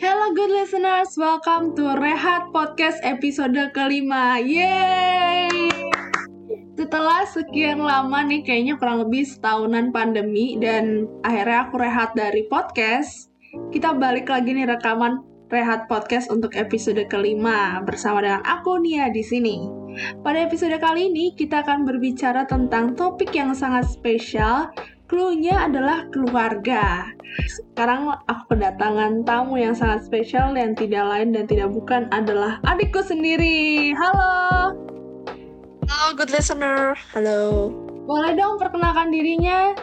Hello good listeners, welcome to Rehat Podcast episode kelima. Yeay! Setelah sekian lama nih, kayaknya kurang lebih setahunan pandemi dan akhirnya aku rehat dari podcast. Kita balik lagi nih rekaman Rehat Podcast untuk episode kelima bersama dengan aku Nia di sini. Pada episode kali ini kita akan berbicara tentang topik yang sangat spesial. Cluenya adalah keluarga. Sekarang aku kedatangan tamu yang sangat spesial yang tidak lain dan tidak bukan adalah adikku sendiri. Halo. Halo, good listener. Halo. Boleh dong perkenalkan dirinya?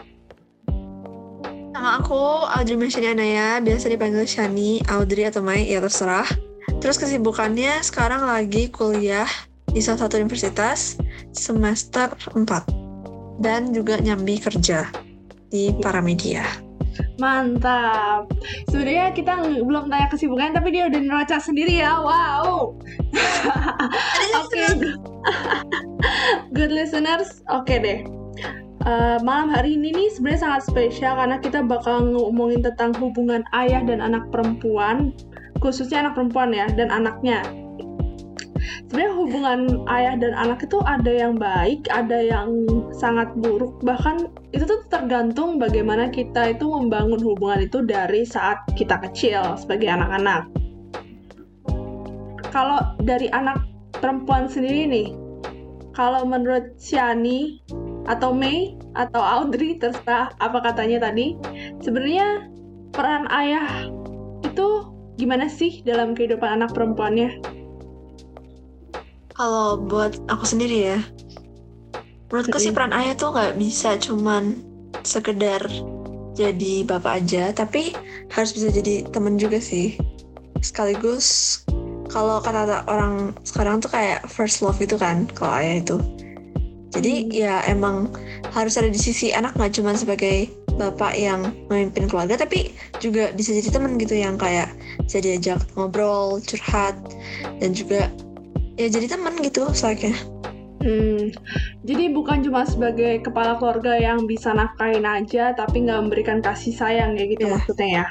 Nama aku Audrey Mesiana ya, biasa dipanggil Shani, Audrey atau Mai, ya terserah. Terus kesibukannya sekarang lagi kuliah di salah satu universitas semester 4 dan juga nyambi kerja di Paramedia. Mantap. Sebenarnya kita belum tanya kesibukan tapi dia udah nerocak sendiri ya. Wow. Oke. Good listeners. Oke deh. Uh, malam hari ini nih sebenarnya sangat spesial karena kita bakal ngomongin tentang hubungan ayah dan anak perempuan, khususnya anak perempuan ya dan anaknya sebenarnya hubungan ayah dan anak itu ada yang baik, ada yang sangat buruk. Bahkan itu tuh tergantung bagaimana kita itu membangun hubungan itu dari saat kita kecil sebagai anak-anak. Kalau dari anak perempuan sendiri nih, kalau menurut Shani atau Mei atau Audrey terserah apa katanya tadi, sebenarnya peran ayah itu gimana sih dalam kehidupan anak perempuannya? Kalau buat aku sendiri ya, menurutku sih peran ayah tuh nggak bisa cuman sekedar jadi bapak aja, tapi harus bisa jadi temen juga sih. Sekaligus kalau kata orang sekarang tuh kayak first love itu kan, kalau ayah itu. Jadi ya emang harus ada di sisi anak nggak cuma sebagai bapak yang memimpin keluarga tapi juga bisa jadi temen gitu yang kayak bisa diajak ngobrol, curhat dan juga ya jadi teman gitu soalnya Hmm, jadi bukan cuma sebagai kepala keluarga yang bisa nafkahin aja, tapi nggak memberikan kasih sayang kayak gitu yeah. maksudnya ya?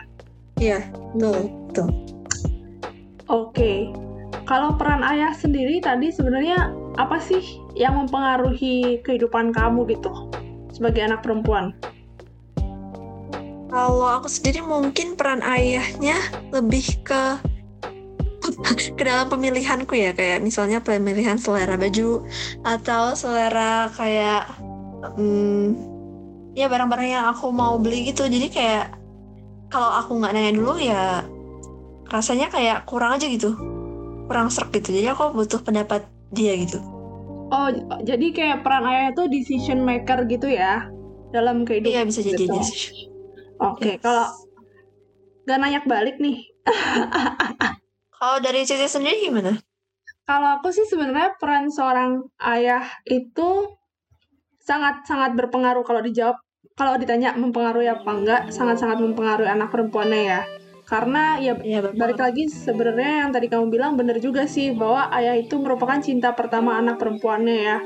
Iya, betul, betul. Oke, okay. kalau peran ayah sendiri tadi sebenarnya apa sih yang mempengaruhi kehidupan kamu gitu sebagai anak perempuan? Kalau aku sendiri mungkin peran ayahnya lebih ke ke dalam pemilihanku ya kayak misalnya pemilihan selera baju atau selera kayak hmm, ya barang-barang yang aku mau beli gitu. Jadi kayak kalau aku nggak nanya dulu ya rasanya kayak kurang aja gitu. Kurang serak gitu. Jadi aku butuh pendapat dia gitu. Oh jadi kayak peran ayah itu decision maker gitu ya? Dalam kehidupan iya bisa jadi gitu. decision. Oke okay, yes. kalau gak nanya balik nih Kalau dari Cici sendiri gimana? Kalau aku sih sebenarnya peran seorang ayah itu sangat-sangat berpengaruh kalau dijawab kalau ditanya mempengaruhi apa enggak sangat-sangat mempengaruhi anak perempuannya ya. Karena ya, ya balik lagi sebenarnya yang tadi kamu bilang benar juga sih bahwa ayah itu merupakan cinta pertama anak perempuannya ya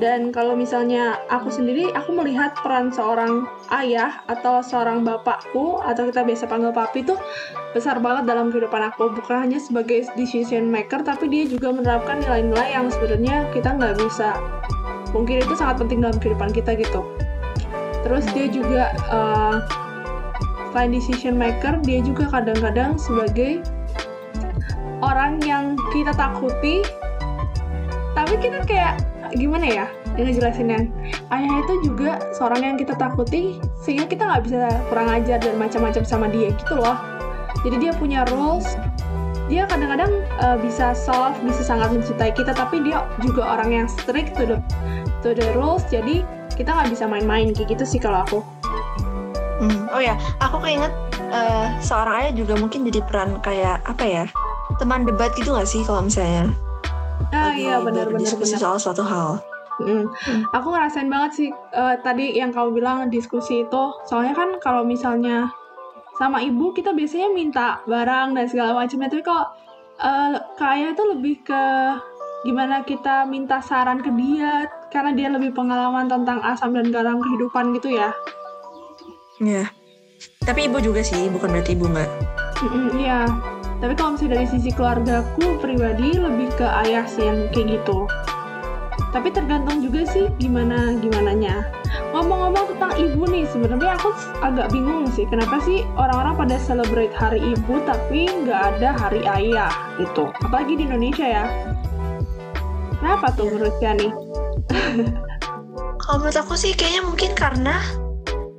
dan kalau misalnya aku sendiri, aku melihat peran seorang ayah atau seorang bapakku atau kita biasa panggil papi itu besar banget dalam kehidupan aku. Bukan hanya sebagai decision maker, tapi dia juga menerapkan nilai-nilai yang sebenarnya kita nggak bisa. Mungkin itu sangat penting dalam kehidupan kita gitu. Terus dia juga uh, decision maker, dia juga kadang-kadang sebagai orang yang kita takuti, tapi kita kayak gimana ya ngejelasinnya ayah itu juga seorang yang kita takuti sehingga kita nggak bisa kurang ajar dan macam-macam sama dia gitu loh. Jadi dia punya rules. Dia kadang-kadang uh, bisa soft bisa sangat mencintai kita tapi dia juga orang yang strict to the to the rules. Jadi kita nggak bisa main-main kayak gitu sih kalau aku. Hmm. oh ya aku keinget uh, seorang ayah juga mungkin jadi peran kayak apa ya teman debat gitu gak sih kalau misalnya ah iya benar-benar diskusi soal suatu hal Hmm. Aku ngerasain banget sih uh, tadi yang kamu bilang diskusi itu. Soalnya kan kalau misalnya sama ibu kita biasanya minta barang dan segala macamnya. Tapi kalau uh, kayak itu lebih ke gimana kita minta saran ke dia karena dia lebih pengalaman tentang asam dan garam kehidupan gitu ya. Iya. Tapi ibu juga sih, bukan berarti ibu nggak Iya, tapi kalau misalnya dari sisi keluargaku pribadi lebih ke ayah sih yang kayak gitu. Tapi tergantung juga sih gimana gimananya. Ngomong-ngomong tentang ibu nih, sebenarnya aku agak bingung sih kenapa sih orang-orang pada celebrate hari ibu tapi nggak ada hari ayah gitu. Apalagi di Indonesia ya. Kenapa tuh Iya. menurut Yani? Kalau menurut aku sih kayaknya mungkin karena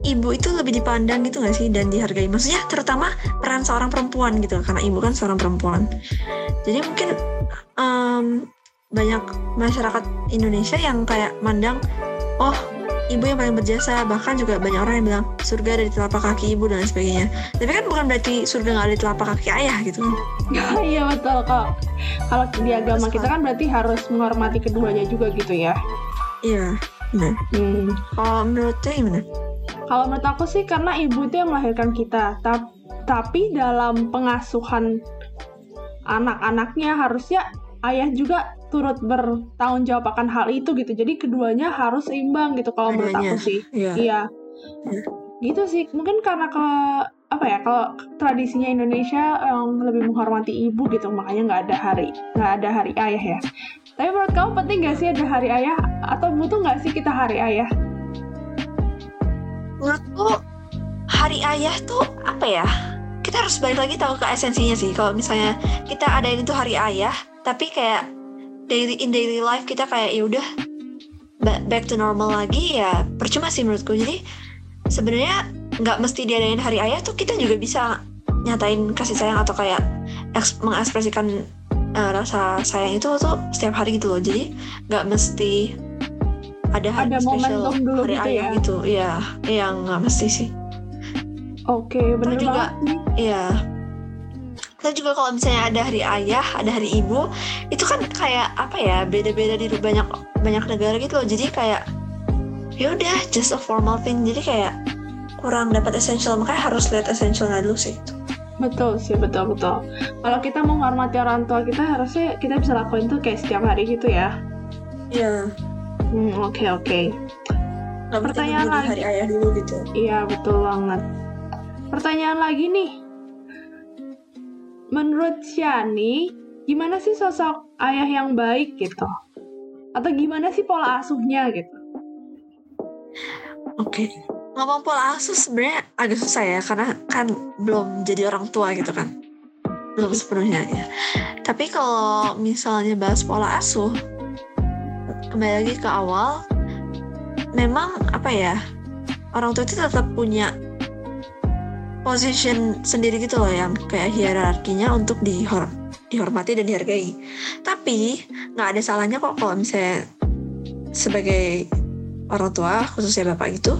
ibu itu lebih dipandang gitu gak sih dan dihargai. Maksudnya terutama peran seorang perempuan gitu karena ibu kan seorang perempuan. Jadi mungkin em, banyak masyarakat Indonesia yang kayak mandang oh ibu yang paling berjasa bahkan juga banyak orang yang bilang surga ada di telapak kaki ibu dan sebagainya. Tapi kan bukan berarti surga nggak ada di telapak kaki ayah gitu kan. Iya betul kok. Kalau di agama kita kan berarti harus menghormati keduanya juga gitu ya. Iya. Benar. Hmm. Kalau menurutnya gimana? Kalau menurut aku sih karena ibu itu yang melahirkan kita, Ta- tapi dalam pengasuhan anak-anaknya harusnya ayah juga turut bertanggung jawab akan hal itu gitu. Jadi keduanya harus seimbang gitu kalau menurut aku sih. Iya. Iya. Iya. Gitu sih. Mungkin karena ke apa ya kalau tradisinya Indonesia yang lebih menghormati ibu gitu makanya nggak ada hari nggak ada hari ayah ya. Tapi menurut kamu penting nggak sih ada hari ayah atau butuh nggak sih kita hari ayah? Menurutku hari ayah tuh apa ya? Kita harus balik lagi tahu ke esensinya sih. Kalau misalnya kita ada itu hari ayah tapi kayak daily in daily life kita kayak ya udah ba- back to normal lagi ya percuma sih menurutku. Jadi sebenarnya nggak mesti diadain hari ayah tuh kita juga bisa nyatain kasih sayang atau kayak eks- mengekspresikan eh, rasa sayang itu tuh setiap hari gitu loh. Jadi nggak mesti ada hari Ada spesial momentum dulu hari gitu ayah ya? gitu iya iya nggak mesti sih Oke, bener juga- banget sih. Iya. Terus juga kalau misalnya ada hari ayah, ada hari ibu, itu kan kayak apa ya beda-beda di banyak banyak negara gitu loh. Jadi kayak ya udah just a formal thing. Jadi kayak kurang dapat essential makanya harus lihat essentialnya dulu sih. Betul sih, betul betul. Kalau kita menghormati orang tua kita harusnya kita bisa lakuin tuh kayak setiap hari gitu ya. Iya. Hmm, oke oke. Gak mesti Pertanyaan lagi. hari ayah dulu gitu. Iya, betul banget. Pertanyaan lagi nih. Menurut Shani, gimana sih sosok ayah yang baik gitu? Atau gimana sih pola asuhnya gitu? Oke. Ngomong pola asuh sebenarnya agak susah ya karena kan belum jadi orang tua gitu kan. Belum sepenuhnya ya. Tapi kalau misalnya bahas pola asuh kembali lagi ke awal memang apa ya? Orang tua itu tetap punya position sendiri gitu loh yang kayak hierarkinya untuk dihor dihormati dan dihargai. Tapi nggak ada salahnya kok kalau misalnya sebagai orang tua khususnya bapak gitu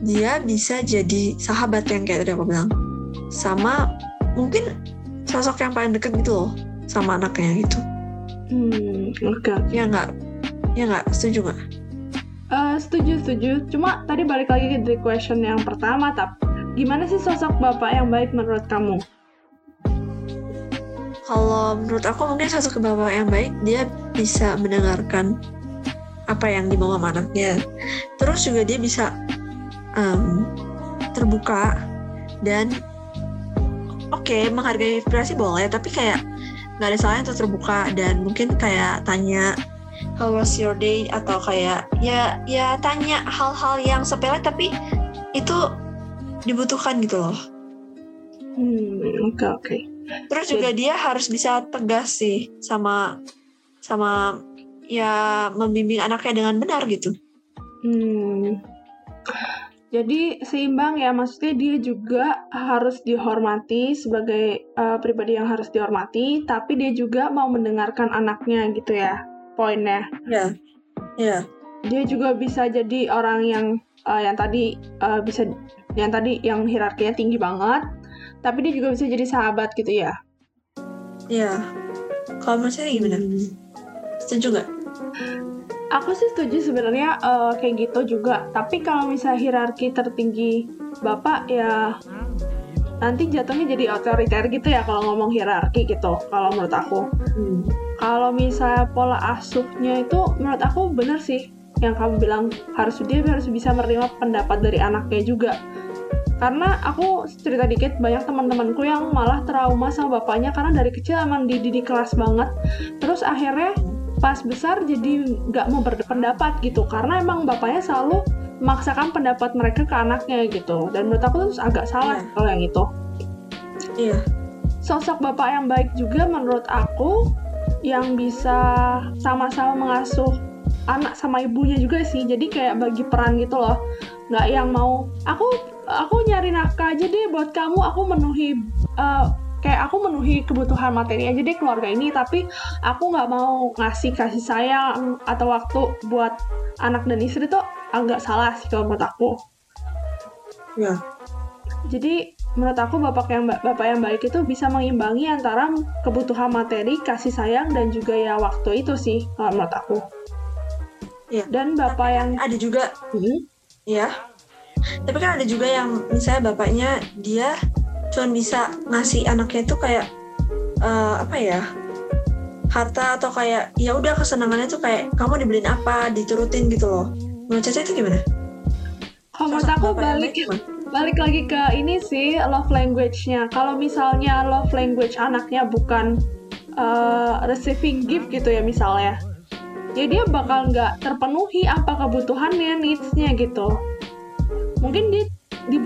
dia bisa jadi sahabat yang kayak tadi aku bilang sama mungkin sosok yang paling deket gitu loh sama anaknya gitu Hmm, oke. ya nggak ya nggak setuju nggak Eh, setuju, setuju. Cuma tadi balik lagi ke the question yang pertama, tapi gimana sih sosok bapak yang baik menurut kamu? kalau menurut aku mungkin sosok bapak yang baik dia bisa mendengarkan apa yang dimau sama anaknya terus juga dia bisa em, terbuka dan oke menghargai inspirasi boleh tapi kayak nggak ada salahnya untuk terbuka dan mungkin kayak tanya how was your day atau kayak ya ya tanya hal-hal yang sepele tapi itu dibutuhkan gitu loh Hmm, oke oke. Terus juga dia harus bisa tegas sih sama sama ya membimbing anaknya dengan benar gitu. Hmm. Jadi seimbang ya, maksudnya dia juga harus dihormati sebagai eh, pribadi yang harus dihormati, tapi dia juga mau mendengarkan anaknya gitu ya, poinnya. Ya. Ya. Dia juga bisa jadi orang yang eh, yang tadi eh, bisa yang tadi yang hierarkinya tinggi banget, tapi dia juga bisa jadi sahabat gitu ya. Ya. Kalau menurut saya gimana? Setuju nggak? Aku sih setuju sebenarnya eh, kayak gitu juga. Tapi kalau misalnya hierarki tertinggi bapak ya nanti jatuhnya jadi otoriter gitu ya kalau ngomong hierarki gitu. Kalau menurut aku. Hmm. Kalau misalnya pola asuhnya itu menurut aku bener sih yang kamu bilang harus dia harus bisa menerima pendapat dari anaknya juga. karena aku cerita dikit banyak teman-temanku yang malah trauma sama bapaknya karena dari kecil emang dididik keras banget terus akhirnya pas besar jadi nggak mau berpendapat gitu karena emang bapaknya selalu memaksakan pendapat mereka ke anaknya gitu dan menurut aku tuh agak salah Iya. kalau yang itu Iya. sosok bapak yang baik juga menurut aku yang bisa sama-sama mengasuh anak sama ibunya juga sih. Jadi kayak bagi peran gitu loh. Nggak yang mau aku aku nyari nafkah aja deh buat kamu. Aku menuhi eh, kayak aku menuhi kebutuhan materi aja deh keluarga ini tapi aku nggak mau ngasih kasih sayang atau waktu buat anak dan istri tuh agak salah sih kalau menurut aku. Iya. jadi menurut aku bapak yang ba- bapak yang baik itu bisa mengimbangi antara kebutuhan materi, kasih sayang dan juga ya waktu itu sih kalau menurut aku. Iya. Dan bapak yang Ada juga Hmm, ya. Tapi kan ada juga yang misalnya bapaknya dia cuma bisa ngasih anaknya itu kayak eh, apa ya? harta atau kayak ya udah kesenangannya tuh kayak kamu dibeliin apa diturutin gitu loh. Menurut Caca itu gimana? kalau menurut aku balik? Balik lagi ke ini sih love language-nya. Kalau misalnya love language anaknya bukan uh, receiving gift gitu ya misalnya, ya dia bakal nggak terpenuhi apa kebutuhannya, needs-nya gitu. Mungkin di di,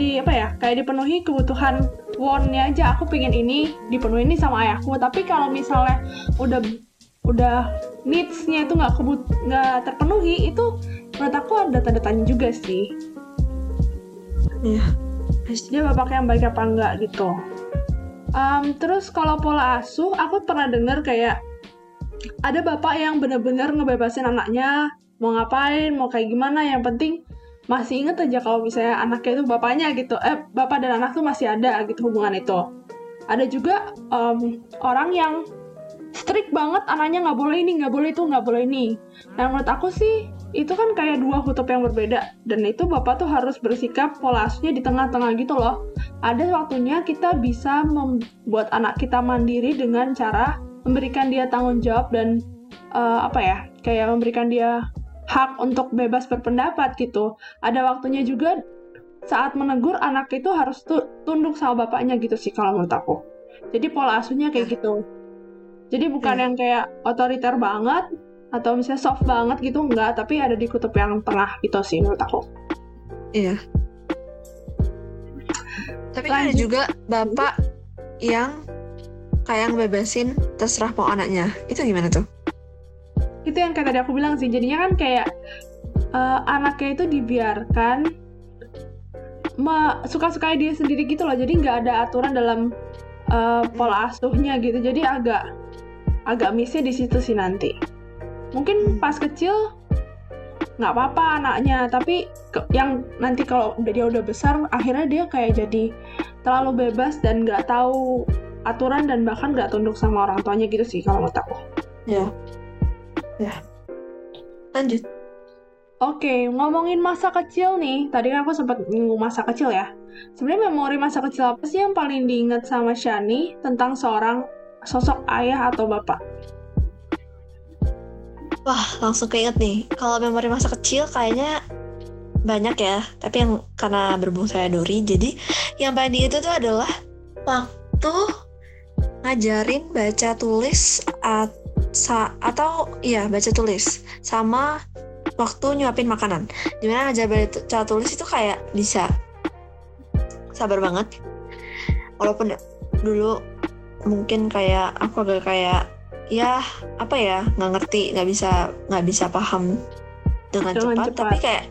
di apa ya kayak dipenuhi kebutuhan want-nya aja aku pengen ini dipenuhi ini sama ayahku tapi kalau misalnya udah udah needs-nya itu nggak kebut nggak terpenuhi itu menurut aku ada tanda tanya juga sih Iya. dia bapak yang baik apa enggak gitu. Um, terus kalau pola asuh, aku pernah dengar kayak ada bapak yang bener-bener ngebebasin anaknya mau ngapain, mau kayak gimana, yang penting masih inget aja kalau misalnya anaknya itu bapaknya gitu, eh bapak dan anak tuh masih ada gitu hubungan itu. Ada juga um, orang yang strict banget anaknya nggak boleh ini, nggak boleh itu, nggak boleh ini. Nah menurut aku sih itu kan kayak dua kutub yang berbeda. Dan itu bapak tuh harus bersikap pola asuhnya di tengah-tengah gitu loh. Ada waktunya kita bisa membuat anak kita mandiri dengan cara memberikan dia tanggung jawab dan eh, apa ya kayak memberikan dia hak untuk bebas berpendapat gitu. Ada waktunya juga saat menegur anak itu harus tu- tunduk sama bapaknya gitu sih kalau menurut aku. Jadi pola asuhnya kayak gitu. Jadi bukan Hmm. yang kayak otoriter banget atau misalnya soft banget gitu enggak tapi ada di kutub yang tengah gitu sih menurut aku Iya. Tapi kan ada Lanjut. juga bapak yang kayak ngebebasin terserah mau anaknya. Itu gimana tuh? itu yang kayak tadi aku bilang sih jadinya kan kayak eh, anaknya itu dibiarkan suka-suka dia sendiri gitu loh jadi nggak ada aturan dalam eh, pola asuhnya gitu jadi agak agak missnya di situ sih nanti mungkin pas kecil nggak apa-apa anaknya tapi ke- yang nanti kalau dia udah besar akhirnya dia kayak jadi terlalu bebas dan nggak tahu aturan dan bahkan nggak tunduk sama orang tuanya gitu sih kalau menurut aku Ya. Ya. Lanjut. Oke, ngomongin masa kecil nih. Tadi kan aku sempat nyinggung masa kecil ya. Sebenarnya memori masa kecil apa sih yang paling diingat sama Shani tentang seorang sosok ayah atau bapak? Wah, langsung keinget nih. Kalau memori masa kecil kayaknya banyak ya. Tapi yang karena berhubung saya Dori, jadi yang paling itu adalah waktu ngajarin baca tulis at- sa- atau iya baca tulis sama waktu nyuapin makanan. Di mana ngajar baca tulis itu kayak bisa sabar banget. Walaupun dulu mungkin kayak aku agak kayak ya apa ya nggak ngerti nggak bisa nggak bisa paham dengan, Dengan cepat, cepat. tapi kayak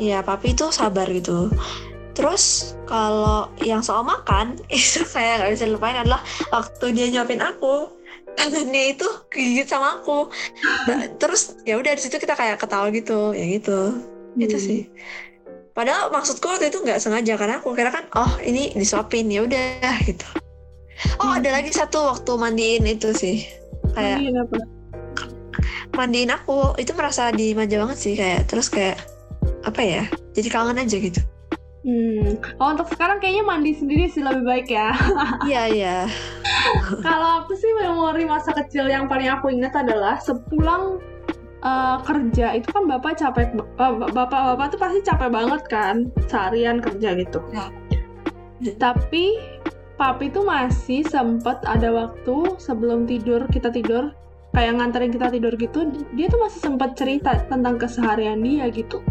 ya papi itu sabar gitu. Terus kalau yang soal makan itu saya nggak bisa lupain adalah waktu dia nyuapin aku tangannya itu gigit sama aku. Nah, terus ya udah di situ kita kayak ketawa gitu ya gitu. Itu Hmm. sih. Padahal maksudku waktu itu nggak sengaja karena aku kira kan oh ini disuapin ya udah gitu. Oh Hmm. ada lagi satu waktu mandiin itu sih kayak Mandiin apa? mandiin aku itu merasa dimanja banget sih kayak terus kayak apa ya jadi kangen aja gitu Hmm. Oh, untuk sekarang kayaknya mandi sendiri sih lebih baik ya. iya iya Kalau aku sih memori masa kecil yang paling aku ingat adalah sepulang uh, kerja itu kan bapak capek bapak-bapak tuh pasti capek banget kan seharian kerja gitu ya. tapi papi tuh masih sempet ada waktu sebelum tidur kita tidur kayak nganterin kita tidur gitu dia tuh masih sempat cerita tentang keseharian dia gitu.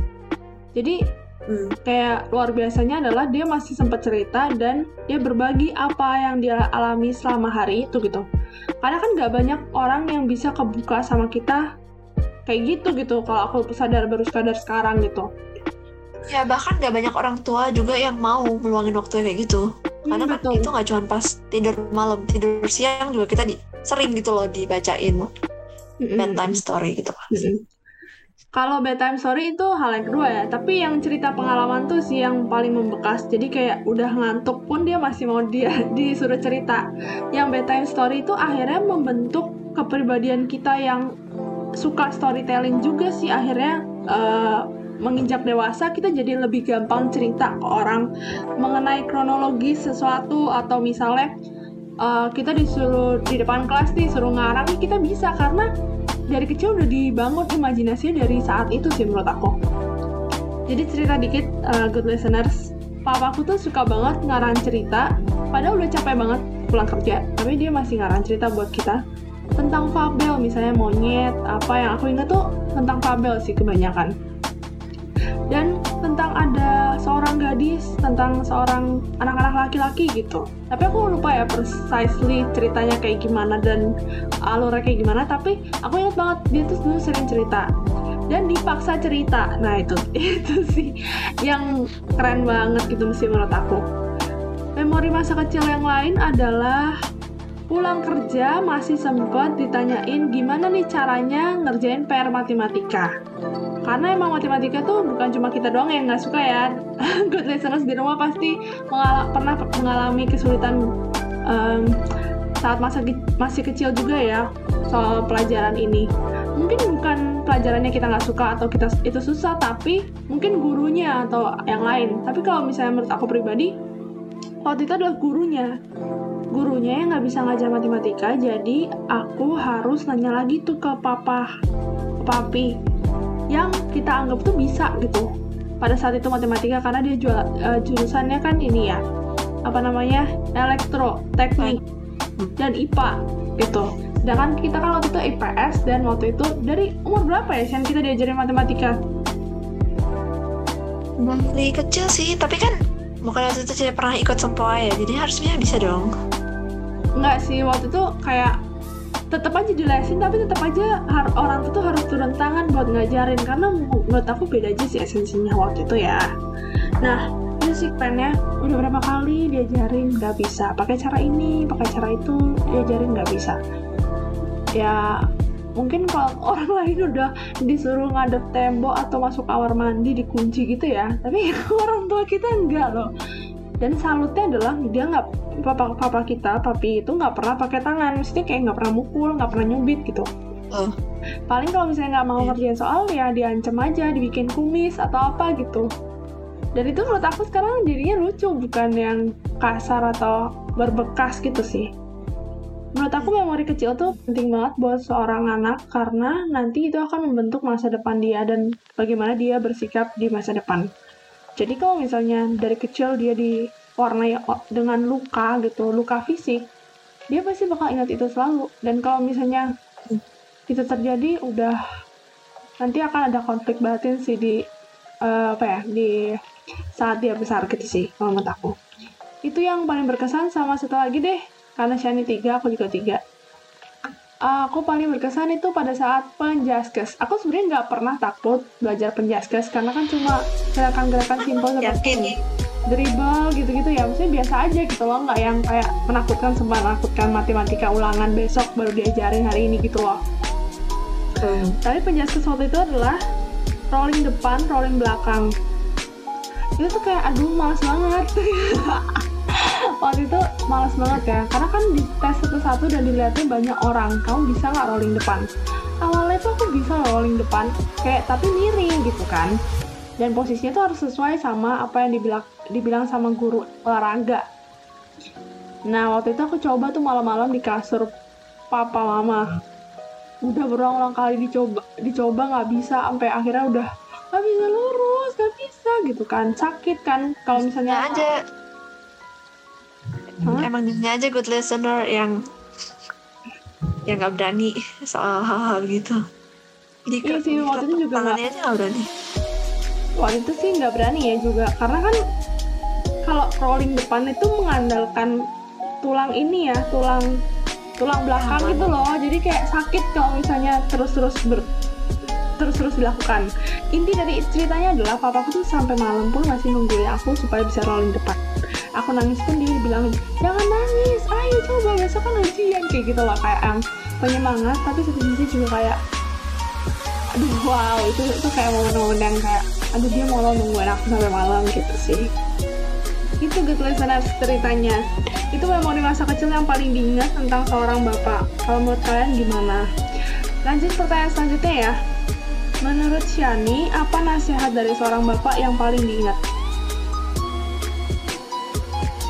Jadi hmm. kayak luar biasanya adalah dia masih sempat cerita dan dia berbagi apa yang dia alami selama hari itu gitu. Karena kan gak banyak orang yang bisa kebuka sama kita kayak gitu gitu kalau aku sadar baru sadar sekarang gitu. Ya bahkan gak banyak orang tua juga yang mau meluangin waktu kayak gitu karena hmm, kan itu nggak cuma pas tidur malam tidur siang juga kita di sering gitu loh dibacain mm-hmm. bedtime story gitu mm-hmm. Kalau bedtime story itu hal yang kedua ya, tapi yang cerita pengalaman tuh sih yang paling membekas. Jadi kayak udah ngantuk pun dia masih mau dia disuruh cerita. Yang bedtime story itu akhirnya membentuk kepribadian kita yang suka storytelling juga sih akhirnya uh, menginjak dewasa kita jadi lebih gampang cerita ke orang mengenai kronologi sesuatu atau misalnya uh, kita disuruh di depan kelas nih suruh ngarang kita bisa karena dari kecil udah dibangun imajinasinya dari saat itu sih menurut aku. Jadi cerita dikit uh, good listeners. Papaku tuh suka banget ngarang cerita padahal udah capek banget pulang kerja tapi dia masih ngarang cerita buat kita tentang fabel misalnya monyet apa yang aku ingat tuh tentang fabel sih kebanyakan dan tentang ada seorang gadis tentang seorang anak-anak laki-laki gitu. Tapi aku lupa ya precisely ceritanya kayak gimana dan alurnya kayak gimana. Tapi aku ingat banget dia tuh dulu sering cerita. Dan dipaksa cerita. Nah itu itu sih yang keren banget gitu mesti menurut aku. Memori masa kecil yang lain adalah pulang kerja masih sempat ditanyain gimana nih caranya ngerjain PR matematika karena emang matematika tuh bukan cuma kita doang yang nggak suka ya. Good listeners di rumah pasti mengal pernah mengalami kesulitan um, saat masa masih kecil juga ya soal pelajaran ini. Mungkin bukan pelajarannya kita nggak suka atau kita itu susah tapi mungkin gurunya atau yang lain. Tapi kalau misalnya menurut aku pribadi waktu itu adalah gurunya. Gurunya yang nggak bisa ngajar matematika jadi aku harus nanya lagi tuh ke papa ke papi yang kita anggap tuh bisa gitu pada saat itu matematika karena dia jual uh, jurusannya kan ini ya apa namanya elektro teknik dan IPA gitu. Sedangkan kita kan waktu itu IPS dan waktu itu dari umur berapa ya yang kita diajarin matematika? Dari kecil sih tapi kan bukan waktu itu tidak pernah ikut sempoa ya jadi harusnya bisa dong. Enggak sih waktu itu kayak tetap aja dilesin tapi tetap aja orang tuh harus turun tangan buat ngajarin karena menurut aku beda aja sih esensinya waktu itu ya. Nah musik pennya udah berapa kali diajarin? Nggak bisa. Pakai cara ini pakai cara itu diajarin nggak bisa. Ya mungkin kalau orang lain udah disuruh ngadep tembok atau masuk kamar mandi dikunci gitu ya. Tapi orang tua kita enggak loh dan salutnya adalah dia nggak papa papa kita papi itu nggak pernah pakai tangan. Mesti kayak nggak pernah mukul nggak pernah nyubit gitu. Uh. paling kalau misalnya nggak mau yeah. ngerjain soal ya diancam aja dibikin kumis atau apa gitu. Dan itu menurut aku sekarang jadinya lucu bukan yang kasar atau berbekas gitu sih. Menurut aku memori kecil tuh penting banget buat seorang anak karena nanti itu akan membentuk masa depan dia dan bagaimana dia bersikap di masa depan jadi kalau misalnya dari kecil dia di warnai dengan luka gitu luka fisik dia pasti bakal ingat itu selalu. Dan kalau misalnya itu terjadi udah nanti akan ada konflik batin sih di uh, apa ya di saat dia besar gitu sih kalau menurut aku. Itu yang paling berkesan sama satu lagi deh karena Shani tiga aku juga tiga aku paling berkesan itu pada saat penjaskes. Aku sebenarnya nggak pernah takut belajar penjaskes karena kan cuma gerakan-gerakan simpel seperti dribble gitu-gitu ya. Maksudnya biasa aja gitu loh. Nggak yang kayak menakutkan sempat menakutkan matematika ulangan besok baru diajarin hari ini gitu loh. Hmm. tapi penjelasan waktu itu adalah rolling depan rolling belakang. Itu tuh kayak aduh males banget waktu itu males banget ya. Karena kan di tes satu-satu dan dilihatnya banyak orang. Kamu bisa nggak rolling depan? Awalnya tuh aku bisa rolling depan kayak tapi miring gitu kan. Dan posisinya tuh harus sesuai sama apa yang dibilang dibilang sama guru olahraga. Nah waktu itu aku coba tuh malam-malam di kasur papa mama. Udah berulang-ulang kali dicoba dicoba nggak bisa sampai akhirnya udah nggak bisa lurus nggak bisa gitu kan. Sakit kan kalau misalnya aja Hah? emang dia aja good listener yang yang nggak berani soal hal-hal gitu. Di Iya sih, waktu itu juga tangannya aja nggak berani. Waktu itu sih nggak berani ya juga karena kan kalau crawling depan itu mengandalkan tulang ini ya tulang tulang belakang gitu loh. Jadi kayak sakit kalau misalnya terus-terus ber terus-terus dilakukan. Inti dari ceritanya adalah papaku tuh sampai malam pun masih nungguin aku supaya bisa rolling depan aku nangis pun dia bilang jangan nangis ayo coba besok kan ujian kayak gitu loh kayak yang penyemangat tapi satu sisi juga kayak aduh wow itu itu kayak momen-momen yang kayak aduh dia mau nungguin aku sampai malam gitu sih. Itu good listeners ceritanya. Itu memori masa kecil yang paling diingat tentang seorang bapak. Kalau menurut kalian gimana? Lanjut pertanyaan selanjutnya ya. Menurut Shani apa nasihat dari seorang bapak yang paling diingat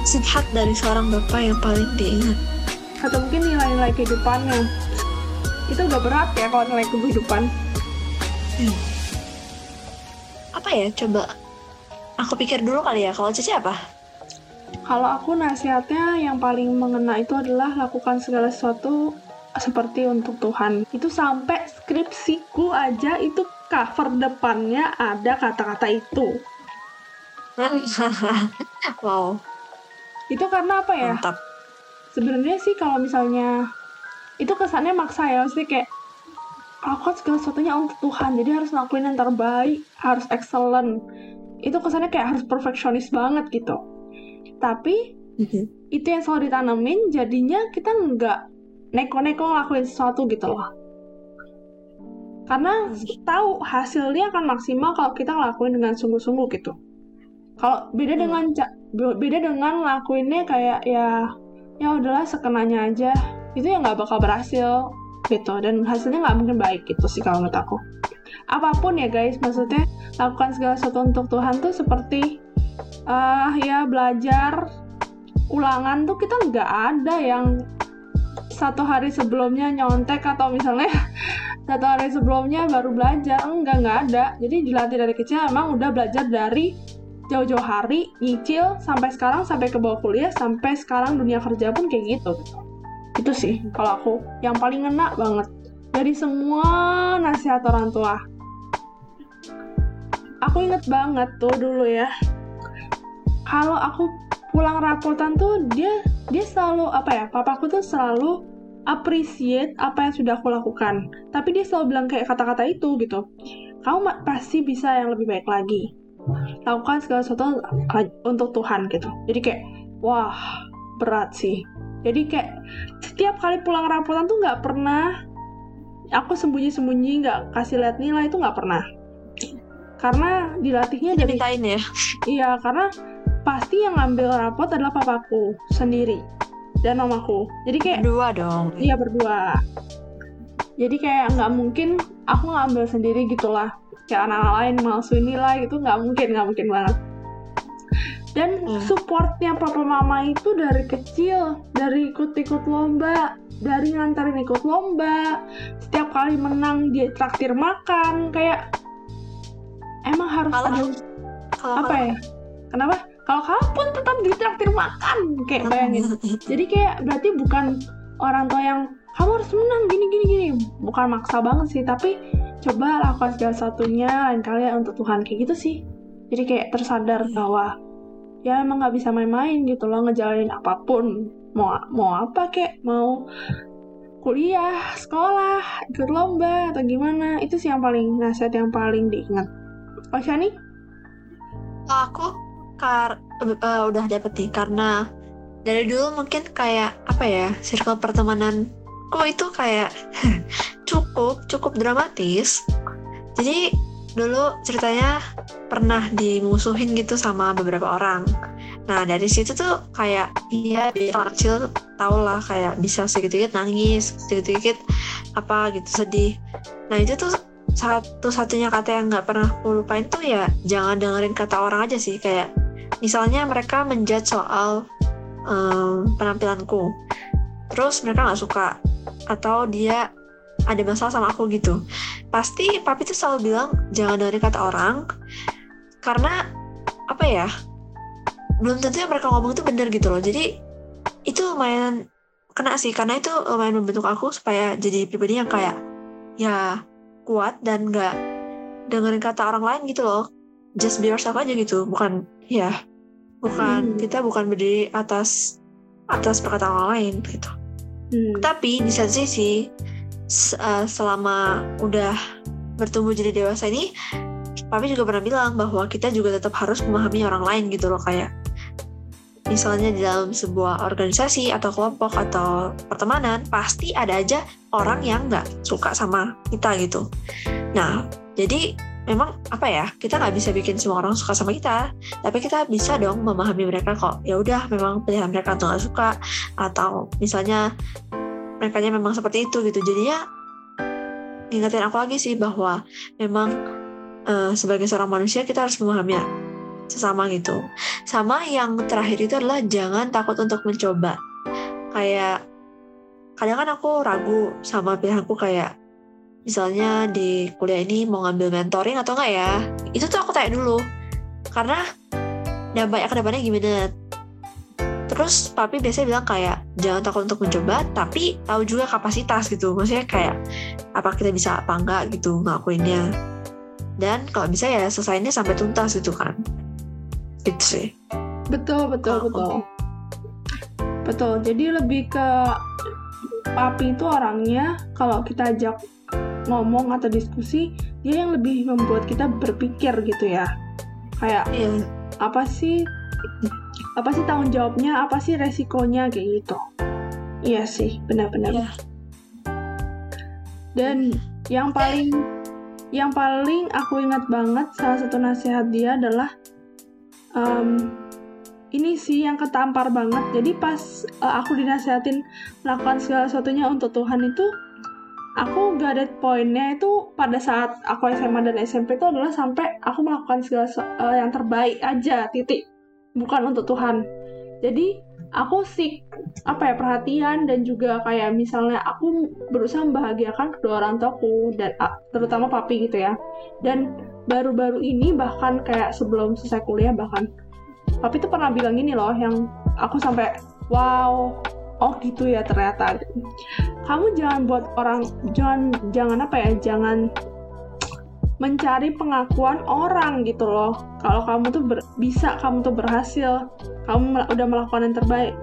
nasihat dari seorang bapak yang paling diingat? Atau mungkin nilai-nilai kehidupan yang itu udah berat ya kalau nilai kehidupan. Apa ya? Coba aku pikir dulu kali ya. Kalau Cici apa? Kalau aku nasihatnya yang paling mengena itu adalah lakukan segala sesuatu seperti untuk Tuhan. Itu sampai skripsiku aja itu cover depannya ada kata-kata itu. wow Itu karena apa ya? mantap Sebenarnya sih kalau misalnya itu kesannya maksa ya, mesti kayak lakukan segala sesuatunya untuk Tuhan. Jadi harus ngelakuin yang terbaik, harus excellent. Itu kesannya kayak harus perfeksionis banget gitu. Tapi Mhm. itu yang selalu ditanemin jadinya kita nggak neko-neko ngelakuin sesuatu gitu loh karena tahu hasilnya akan maksimal kalau kita ngelakuin dengan sungguh-sungguh gitu kalau beda Hmm. dengan beda dengan ngelakuinnya kayak ya ya udahlah sekenanya aja. Itu ya nggak bakal berhasil gitu dan hasilnya nggak mungkin baik gitu sih kalau menurut aku. Apa pun ya guys maksudnya lakukan segala sesuatu untuk Tuhan tuh seperti ah ya belajar ulangan tuh kita nggak ada yang satu hari sebelumnya nyontek atau misalnya satu hari sebelumnya baru belajar. Enggak nggak ada. Jadi dilatih dari kecil emang udah belajar dari jauh-jauh hari nyicil sampai sekarang sampai ke bawah kuliah sampai sekarang dunia kerja pun kayak gitu. Itu sih kalau aku. Yang paling ngena banget. Dari semua nasihat orang tua. Aku inget banget tuh dulu ya. Kalau aku pulang rapotan tuh dia dia selalu apa ya papaku tuh selalu appreciate apa yang sudah aku lakukan. Tapi dia selalu bilang kayak kata-kata itu gitu. Kamu pasti bisa yang lebih baik lagi lakukan segala sesuatu untuk Tuhan gitu jadi kayak wah berat sih jadi kayak setiap kali pulang rapotan tuh nggak pernah aku sembunyi-sembunyi nggak kasih lihat nilai itu nggak pernah karena dilatihnya dari dimintain ya Iya, karena pasti yang ngambil rapot adalah papaku sendiri dan mamaku. Jadi kayak dua dong iya berdua. Jadi kayak nggak mungkin aku ngambil sendiri gitulah. Kayak anak-anak lain malsuin nilai itu nggak mungkin, nggak mungkin banget. Dan Hmm. supportnya papa mama itu dari kecil, dari ikut-ikut lomba, dari nganterin ikut lomba, setiap kali menang dia traktir makan, kayak emang harus Kalau- ada kalau apa ya? Kenapa? Kalau kamu pun tetap ditraktir makan kayak bayangin. Jadi kayak berarti bukan orang tua yang kamu harus menang gini gini gini. Bukan maksa banget sih tapi coba lakukan segala satunya lain kali ya untuk Tuhan. Kayak gitu sih. Jadi kayak tersadar bahwa ya emang nggak bisa main-main gitu loh ngejalanin apa pun. Mau mau apa kayak mau kuliah sekolah ikut lomba atau gimana? Itu sih yang paling nasihat yang paling diingat. Oh Shani? Aku kar eh, udah dapet nih karena dari dulu mungkin kayak apa ya circle pertemananku itu kayak cukup cukup dramatis. Jadi dulu ceritanya pernah dimusuhin gitu sama beberapa orang. Nah dari situ tuh kayak iya di anak kecil tau lah kayak bisa sedikit-sedikit nangis, sedikit-sedikit apa gitu sedih. Nah itu tuh satu-satunya kata yang nggak pernah aku lupain tuh ya jangan dengerin kata orang aja sih kayak misalnya mereka menjudge soal um, penampilanku terus mereka nggak suka atau dia ada masalah sama aku gitu. Pasti papi tuh selalu bilang jangan dengerin kata orang. Karena apa ya belum tentu yang mereka ngomong itu benar gitu loh. Jadi itu lumayan kena sih. Karena itu lumayan membentuk aku supaya jadi pribadi yang kayak ya kuat dan nggak dengerin kata orang lain gitu loh. Just be yourself aja gitu. Bukan ya bukan Hmm. kita bukan berdiri atas atas perkataan orang lain gitu Hmm. tapi di satu sisi eh, selama udah bertumbuh jadi dewasa ini papi juga pernah bilang bahwa kita juga tetap harus memahami orang lain gitu loh kayak misalnya di dalam sebuah organisasi atau kelompok atau pertemanan pasti ada aja orang yang nggak suka sama kita gitu nah jadi memang apa ya kita nggak bisa bikin semua orang suka sama kita. Tapi kita bisa dong memahami mereka kok. Ya udah memang pilihan mereka tuh nggak suka. Atau misalnya mereka memang seperti itu gitu. Jadinya ngingetin aku lagi sih bahwa memang eh, sebagai seorang manusia kita harus memahami sesama gitu. Sama yang terakhir itu adalah jangan takut untuk mencoba. Kayak kadang kan aku ragu sama pilihanku kayak misalnya di kuliah ini mau ngambil mentoring atau enggak ya? Itu tuh aku tanya dulu. Karena dampaknya ke depannya gimana? Terus papi biasanya bilang kayak jangan takut untuk mencoba tapi tahu juga kapasitas gitu. Maksudnya kayak apa kita bisa apa enggak gitu ngelakuinnya dan kalau bisa ya selesainya sampai tuntas gitu kan. Itu sih. Betul, betul, Kalau betul. Betul. Jadi lebih ke papi itu orangnya kalau kita ajak ngomong atau diskusi, dia yang lebih membuat kita berpikir gitu ya. Kayak iya apa sih apa sih tanggung jawabnya, apa sih resikonya kayak gitu. Iya sih, benar-benar. Iya. Dan yang paling yang paling aku ingat banget salah satu nasihat dia adalah em, ini sih yang ketampar banget. Jadi pas eh, aku dinasihatin melakukan segala sesuatunya untuk Tuhan itu, aku gak ada poinnya itu pada saat aku SMA dan SMP itu adalah sampai aku melakukan segala se- eh, yang terbaik aja titik, bukan untuk Tuhan. Jadi aku sih apa ya perhatian dan juga kayak misalnya aku berusaha membahagiakan kedua orang tuaku dan terutama papi gitu ya. Dan baru-baru ini bahkan kayak sebelum selesai kuliah bahkan papi tuh pernah bilang gini loh yang aku sampai wow oh gitu ya ternyata. Kamu jangan buat orang jangan jangan apa ya jangan mencari pengakuan orang gitu loh. Kalau kamu tuh ber- bisa kamu tuh berhasil kamu mel- udah melakukan yang terbaik.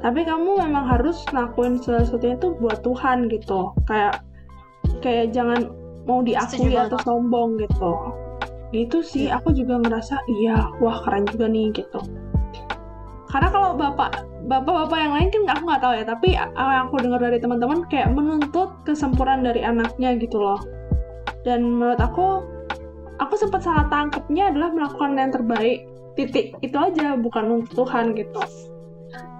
Tapi kamu memang harus ngelakuin sesuatunya tuh buat Tuhan gitu. Kayak kayak jangan mau diakui atau sombong gitu. Gitu sih aku juga ngerasa iya wah keren juga nih gitu. Karena kalau bapak bapak-bapak yang lain kan aku nggak tahu ya tapi yang aku dengar dari teman-teman kayak menuntut kesempurnaan dari anaknya gitu loh. Dan menurut aku aku sempat salah tangkepnya adalah melakukan yang terbaik. Titik itu aja bukan untuk Tuhan gitu.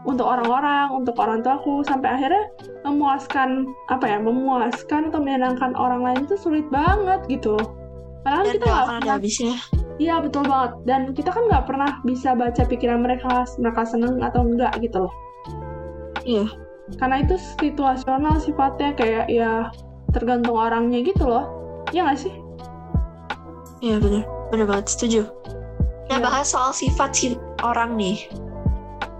Untuk orang-orang untuk orang tuaku. Sampai akhirnya memuaskan apa ya memuaskan atau menyenangkan orang lain itu sulit banget gitu. Padahal dan kita gak nggak ada habisnya Iya betul banget dan kita kan nggak pernah bisa baca pikiran mereka mereka seneng atau enggak gitu loh Iya. karena itu situasional sifatnya kayak ya tergantung orangnya gitu loh Iya nggak sih Iya bener, bener banget setuju. Nah Iya. bahas soal sifat si orang nih,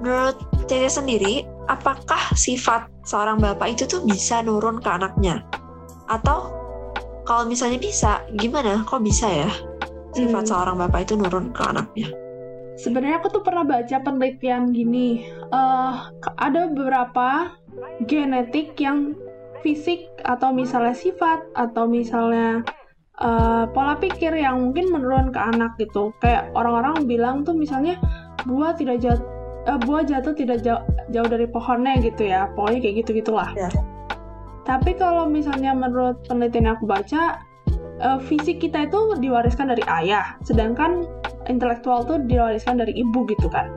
menurut Tete sendiri, apakah sifat seorang bapak itu tuh bisa nurun ke anaknya? Atau kalau misalnya bisa, gimana? Kok bisa ya sifat Hmm. seorang bapak itu nurun ke anaknya? sebenarnya aku tuh pernah baca penelitian gini eh ada beberapa genetik yang fisik atau misalnya sifat atau misalnya eh, pola pikir yang mungkin menurun ke anak gitu kayak orang-orang bilang tuh misalnya buah tidak jatuh buah jatuh tidak jauh, jauh dari pohonnya gitu ya pokoknya kayak gitu gitulah Ya. tapi kalau misalnya menurut penelitian yang aku baca eh, fisik kita itu diwariskan dari ayah sedangkan intelektual tuh diwariskan dari ibu gitu kan.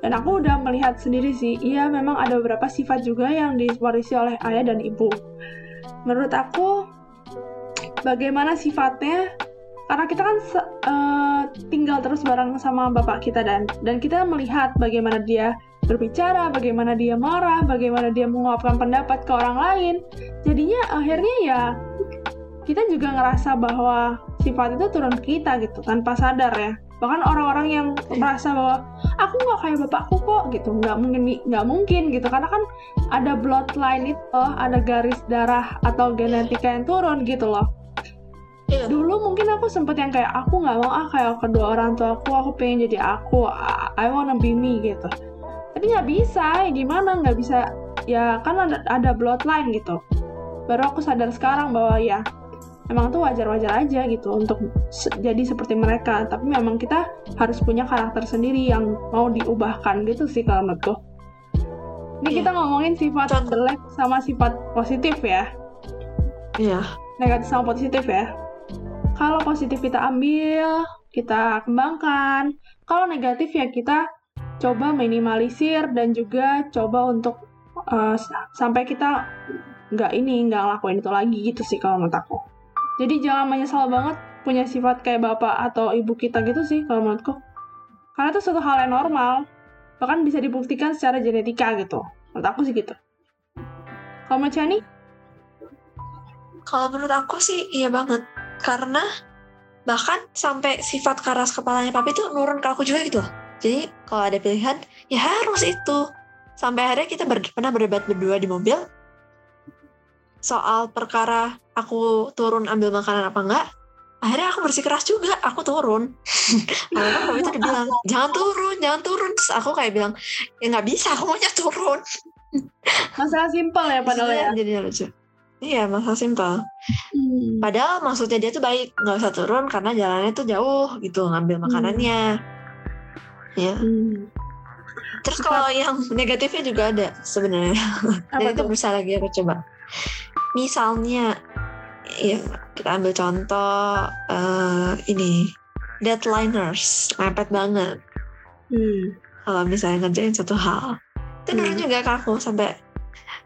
Dan aku udah melihat sendiri sih iya memang ada beberapa sifat juga yang diwarisi oleh ayah dan ibu. Menurut aku bagaimana sifatnya? Karena kita kan eh, tinggal terus bareng sama bapak kita dan dan kita melihat bagaimana dia berbicara, bagaimana dia marah, bagaimana dia menguapkan pendapat ke orang lain. Jadinya akhirnya ya kita juga ngerasa bahwa sifat itu turun ke kita gitu tanpa sadar ya. Bahkan orang-orang yang merasa bahwa aku nggak kayak bapakku kok gitu, nggak mungkin nggak mungkin gitu. Karena kan ada bloodline itu, ada garis darah atau genetika yang turun gitu loh. Iya. dulu mungkin aku sempet yang kayak aku nggak mau ah kayak kedua orang tua aku aku pengen jadi aku. I I wanna be me gitu. Tapi nggak bisa ya gimana? Nggak bisa. Ya kan ada, ada bloodline gitu. Baru aku sadar sekarang bahwa ya emang tuh wajar-wajar aja gitu untuk se- jadi seperti mereka tapi memang kita harus punya karakter sendiri yang mau diubahkan gitu sih kalau menurutku ini Iya. kita ngomongin sifat Contoh. jelek sama sifat positif ya Iya. negatif sama positif ya. Kalau positif kita ambil, kita kembangkan. Kalau negatif ya kita coba minimalisir dan juga coba untuk uh, sampai kita nggak ini nggak ngelakuin itu lagi gitu sih kalau menurut aku. Jadi jangan menyesal banget punya sifat kayak bapak atau ibu kita gitu sih kalau menurutku. Karena itu suatu hal yang normal, bahkan bisa dibuktikan secara genetika gitu. Menurut aku sih gitu. Kalau menurut Chani? Kalau menurut aku sih iya banget. Karena bahkan sampai sifat keras kepalanya papi tuh nurun ke aku juga gitu. Jadi kalau ada pilihan, ya harus itu. Sampai akhirnya kita ber- pernah berdebat berdua di mobil soal perkara aku turun ambil makanan apa enggak. Akhirnya aku bersikeras juga, aku turun. Karena kan papi tuh udah bilang, jangan turun, jangan turun. Terus aku kayak bilang, ya nggak bisa, aku maunya turun. Masalah simpel ya padahal ya. Jadi lucu. Iya, masalah simpel. Hmm. Padahal maksudnya dia tuh baik, nggak usah turun karena jalannya tuh jauh gitu ngambil makanannya. Ya. Hmm. Terus kalau yang negatifnya juga ada sebenarnya. Dan Apa itu berusaha lagi aku coba. Misalnya, ya kita ambil contoh eh, ini deadliners, mepet banget. Hmm. Kalau misalnya ngerjain satu hal, itu Hmm. juga ke aku sampai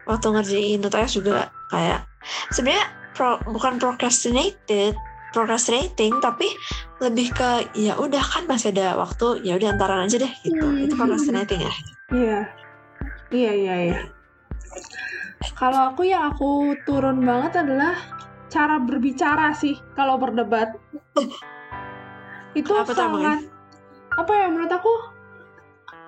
waktu ngerjain UTS juga kayak sebenarnya pro- bukan procrastinated procrastinating tapi lebih ke ya udah kan masih ada waktu ya udah antaran aja deh gitu Hmm. itu procrastinating ya Iya. Iya, iya, iya. Kalau aku yang aku turun banget adalah cara berbicara sih kalau berdebat. Itu Apa tuh sangat apa ya menurut aku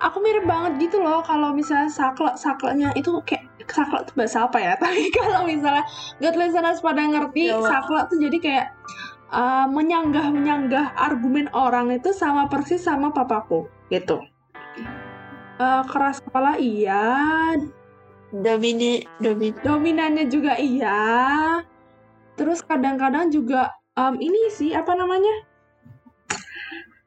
aku mirip banget gitu loh kalau misalnya saklek sakleknya itu kayak saklek itu bahasa apa ya? Tapi kalau misalnya God listeners pada ngerti Jawa. saklek tuh jadi kayak uh, menyanggah menyanggah argumen orang itu sama persis sama papaku gitu. Eh, keras kepala iya. Domini domin dominannya juga iya terus kadang-kadang juga em, ini sih apa namanya?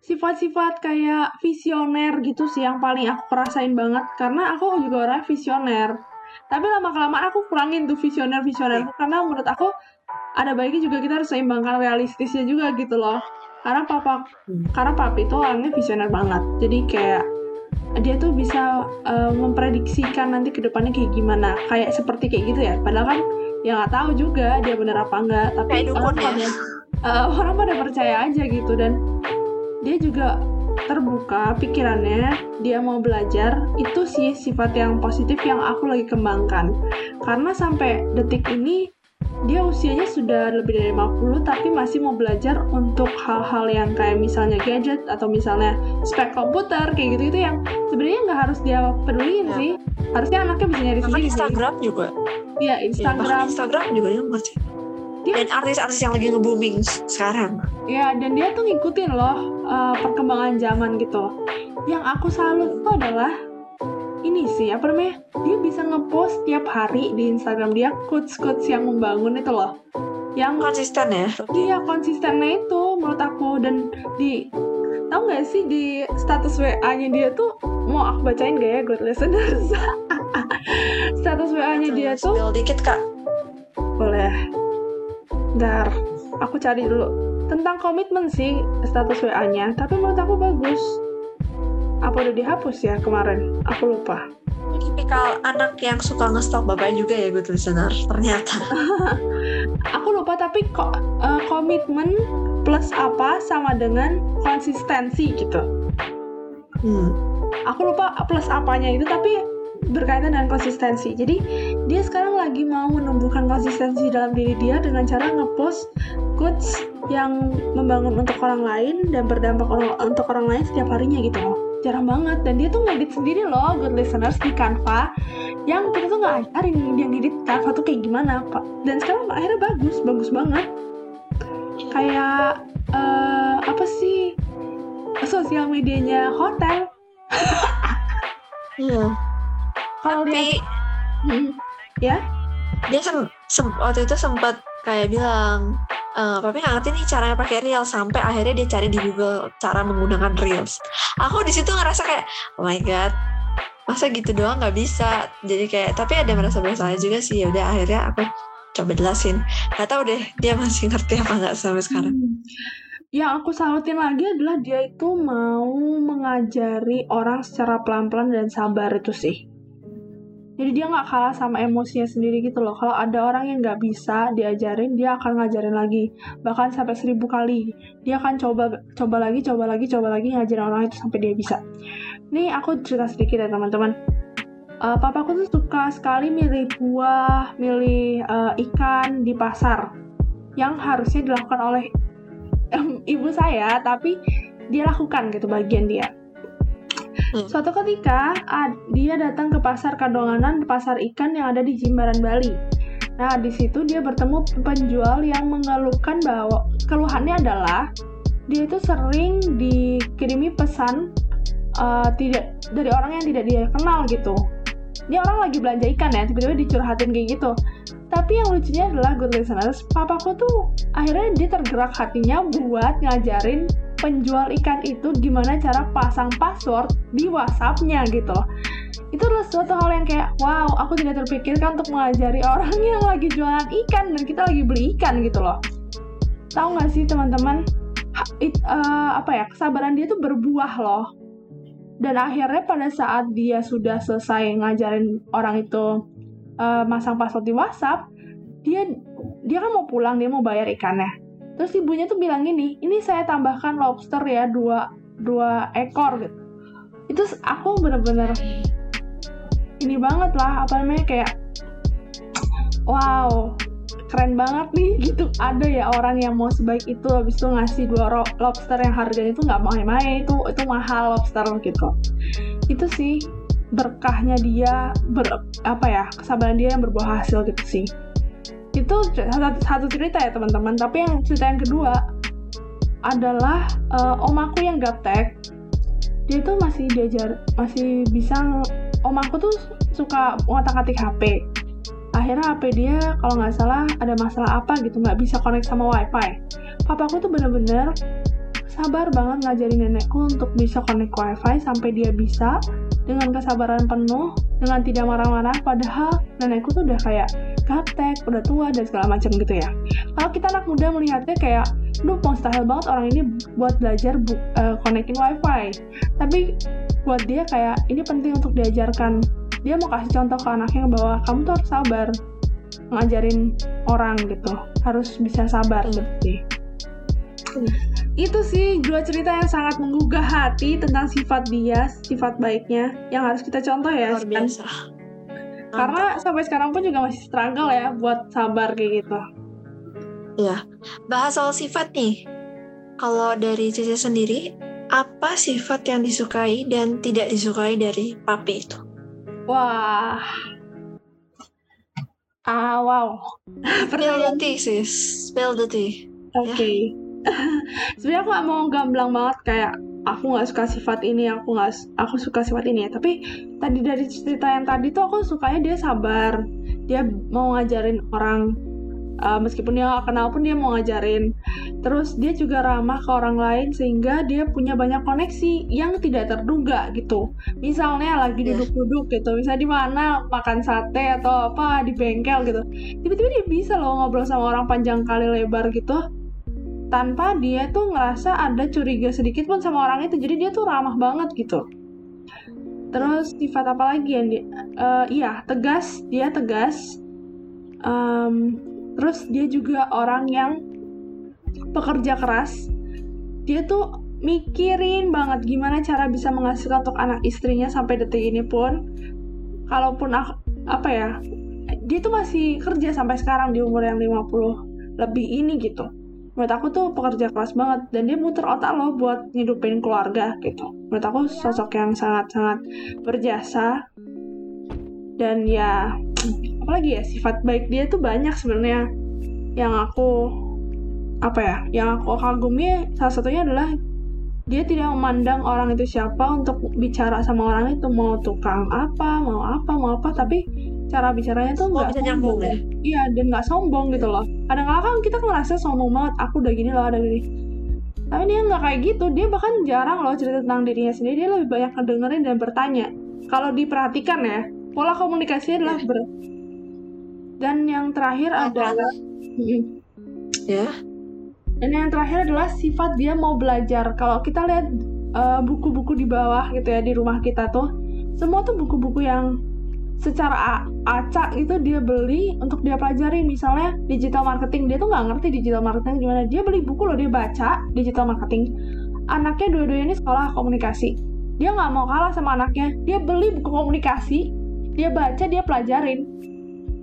Sifat-sifat kayak visioner gitu sih yang paling aku rasain banget. Karena aku juga orang visioner. Tapi lama kelamaan aku kurangin tuh visioner visioner karena menurut aku ada baiknya juga kita harus seimbangkan realistisnya juga gitu loh. Karena papa karena papi itu orangnya visioner banget. Jadi kayak dia tuh bisa uh, memprediksikan nanti ke depannya kayak gimana. Kayak seperti kayak gitu ya. Padahal kan ya nggak tahu juga dia bener apa enggak tapi Kayak orang ya. pada uh, orang pada percaya aja gitu dan dia juga terbuka pikirannya dia mau belajar itu sih sifat yang positif yang aku lagi kembangkan karena sampai detik ini dia usianya sudah lebih dari 50 tapi masih mau belajar untuk hal-hal yang kayak misalnya gadget atau misalnya spek komputer kayak gitu itu yang sebenarnya nggak harus dia peduliin Ya. sih. Harusnya anaknya bisa nyari sendiri sih. Instagram juga. Iya Ya, bahkan Instagram. Instagram juga ngerti Dia- dan artis-artis yang lagi nge-booming sekarang. Ya dan dia tuh ngikutin loh uh, perkembangan zaman gitu. Yang aku salut tuh adalah ini sih apa namanya? Dia bisa ngepost tiap hari di Instagram dia quotes quotes yang membangun itu loh. Yang konsisten ya? Iya konsistennya itu menurut aku. Dan di tahu nggak sih di status WA-nya dia tuh mau aku bacain gak ya good listeners? Status WA-nya dia tuh dikit kak. Boleh. Ntar aku cari dulu. Tentang komitmen sih status WA-nya tapi menurut aku bagus apa udah dihapus ya kemarin aku lupa Ini tipikal anak yang suka nge-stalk bapaknya juga ya good listener ternyata aku lupa tapi kok eh, komitmen plus apa sama dengan konsistensi gitu hmm. aku lupa plus apanya itu tapi berkaitan dengan konsistensi. Jadi dia sekarang lagi mau menumbuhkan konsistensi dalam diri dia dengan cara ngepost quotes yang membangun untuk orang lain dan berdampak untuk orang lain setiap harinya gitu loh. Jarang banget. Dan dia tuh ngedit sendiri loh good listeners di Canva. Yang kita tuh nggak ajarin dia ngedit Canva tuh kayak gimana pak. Dan sekarang akhirnya bagus bagus banget. Kayak uh, apa sih? Sosial medianya hotel. Iya. kalau lihat Hmm, ya? dia sem sem- waktu itu sempat kayak bilang eh tapi nggak ngerti nih caranya pakai reels sampai akhirnya dia cari di Google cara menggunakan reels. Aku di situ ngerasa kayak oh my god masa gitu doang nggak bisa jadi kayak tapi ada merasa bersalah juga sih ya udah akhirnya aku coba jelasin nggak tahu deh dia masih ngerti apa nggak sampai sekarang Hmm. Yang aku salutin lagi adalah dia itu mau mengajari orang secara pelan-pelan dan sabar itu sih. Jadi dia nggak kalah sama emosinya sendiri gitu loh. Kalau ada orang yang nggak bisa diajarin, dia akan ngajarin lagi. Bahkan sampai seribu kali. Dia akan coba coba lagi, coba lagi, coba lagi ngajarin orang itu sampai dia bisa. Nih aku cerita sedikit ya teman-teman. Eh, papaku tuh suka sekali milih buah, milih eh, ikan di pasar yang harusnya dilakukan oleh em, ibu saya, tapi dia lakukan gitu bagian dia. Hmm. Suatu ketika dia datang ke pasar Kadonganan, pasar ikan yang ada di Jimbaran Bali. Nah, di situ dia bertemu penjual yang mengeluhkan bahwa keluhannya adalah dia itu sering dikirimi pesan eh, tidak dari orang yang tidak dia kenal gitu. Dia orang lagi belanja ikan ya, tiba-tiba dicurhatin kayak gitu. Tapi yang lucunya adalah good listeners, papaku tuh akhirnya dia tergerak hatinya buat ngajarin penjual ikan itu gimana cara pasang password di WhatsApp-nya gitu. Itu adalah suatu hal yang kayak, wow, aku tidak terpikirkan untuk mengajari orang yang lagi jualan ikan dan kita lagi beli ikan gitu loh. Tahu nggak sih teman-teman, eh, apa ya kesabaran dia tuh berbuah loh. Dan akhirnya pada saat dia sudah selesai ngajarin orang itu eh, masang password di WhatsApp, dia dia kan mau pulang, dia mau bayar ikannya. Terus ibunya tuh bilang gini, ini saya tambahkan lobster ya dua dua ekor gitu. Itu aku bener-bener ini banget lah apa namanya kayak wow keren banget nih gitu. Ada ya orang yang mau sebaik itu habis itu ngasih dua lobster yang harganya itu nggak main-main itu itu mahal lobster gitu. Itu sih berkahnya dia ber, apa ya kesabaran dia yang berbuah hasil gitu sih itu satu, satu cerita ya teman-teman. Tapi yang cerita yang kedua adalah eh, om aku yang gaptek. Dia tuh masih diajar masih bisa om aku tuh suka ngotak-atik HP akhirnya HP dia kalau nggak salah ada masalah apa gitu nggak bisa connect sama wifi. Papaku tuh bener-bener sabar banget ngajarin nenekku untuk bisa connect wifi sampai dia bisa dengan kesabaran penuh dengan tidak marah-marah. Padahal nenekku tuh udah kayak gaptek udah tua dan segala macam gitu ya. Kalau kita anak muda melihatnya kayak duh mustahil banget orang ini buat belajar bu eh, connecting wifi. Tapi buat dia kayak ini penting untuk diajarkan. Dia mau kasih contoh ke anaknya bahwa kamu tuh harus sabar ngajarin orang gitu. Harus bisa sabar Hmm. gitu sih Hmm. itu sih dua cerita yang sangat menggugah hati tentang sifat dia sifat baiknya yang harus kita contoh ya. Luar biasa karena sampai sekarang pun juga masih struggle ya buat sabar kayak gitu. Ya bahas soal sifat nih. Kalau dari Cici sendiri apa sifat yang disukai dan tidak disukai dari papi itu? Wah. Ah wow. Spill the tea sis. Spill the tea. Oke. Sebenarnya aku gak mau gamblang banget kayak aku nggak suka sifat ini, aku nggak, aku suka sifat ini ya. Tapi tadi dari cerita yang tadi tuh aku sukanya dia sabar. Dia mau ngajarin orang uh, meskipun dia nggak kenal pun dia mau ngajarin. Terus dia juga ramah ke orang lain sehingga dia punya banyak koneksi yang tidak terduga gitu. Misalnya lagi Iya. duduk-duduk gitu, misalnya di mana makan sate atau apa di bengkel gitu. Tiba-tiba dia bisa loh ngobrol sama orang panjang kali lebar gitu tanpa dia tuh ngerasa ada curiga sedikit pun sama orang itu. Jadi dia tuh ramah banget gitu. Terus sifat apa lagi yang dia eh, iya tegas dia tegas. Em, terus dia juga orang yang pekerja keras. Dia tuh mikirin banget gimana cara bisa menghasilkan untuk anak istrinya sampai detik ini pun. Kalaupun aku, apa ya dia tuh masih kerja sampai sekarang di umur yang 50 lebih ini gitu menurut aku tuh pekerja keras banget dan dia muter otak loh buat ngidupin keluarga gitu. Menurut aku sosok yang sangat-sangat berjasa dan ya apalagi ya sifat baik dia tuh banyak sebenarnya. Yang aku apa ya yang aku kagumi salah satunya adalah dia tidak memandang orang itu siapa untuk bicara sama orang itu mau tukang apa mau apa mau apa tapi cara bicaranya tuh nggak bisa nyambung ya? Iya dan nggak sombong gitu loh kadang-kadang kan kita ngerasa sombong banget aku udah gini loh ada gini tapi dia nggak kayak gitu. Dia bahkan jarang loh cerita tentang dirinya sendiri. Dia lebih banyak ngedengerin dan bertanya. Kalau diperhatikan ya pola komunikasinya adalah ber dan yang terakhir adalah ya. Dan yang terakhir adalah sifat dia mau belajar. Kalau kita lihat eh, buku-buku di bawah gitu ya di rumah kita tuh, semua tuh buku-buku yang secara acak itu dia beli untuk dia pelajari. Misalnya digital marketing, dia tuh nggak ngerti digital marketing gimana. Dia beli buku loh, dia baca digital marketing. Anaknya dua-duanya ini sekolah komunikasi. Dia nggak mau kalah sama anaknya. Dia beli buku komunikasi, dia baca, dia pelajarin.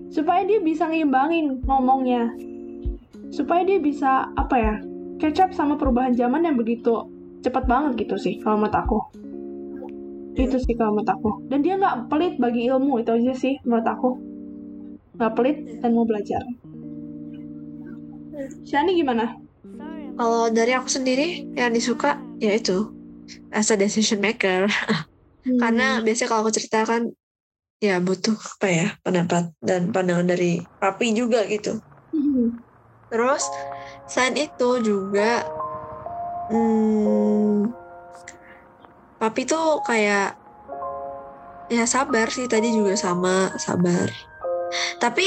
Supaya dia bisa ngimbangin ngomongnya supaya dia bisa apa ya catch up sama perubahan zaman yang begitu cepat banget gitu sih kalau menurut aku itu sih kalau menurut aku dan dia nggak pelit bagi ilmu itu aja sih menurut aku nggak pelit dan mau belajar Shani gimana? kalau dari aku sendiri yang disuka ya itu as a decision maker Hmm. karena biasanya kalau aku ceritakan ya butuh apa ya pendapat dan pandangan dari papi juga gitu Hmm. Terus selain itu juga hmm, papi tuh kayak ya sabar sih tadi juga sama sabar. Tapi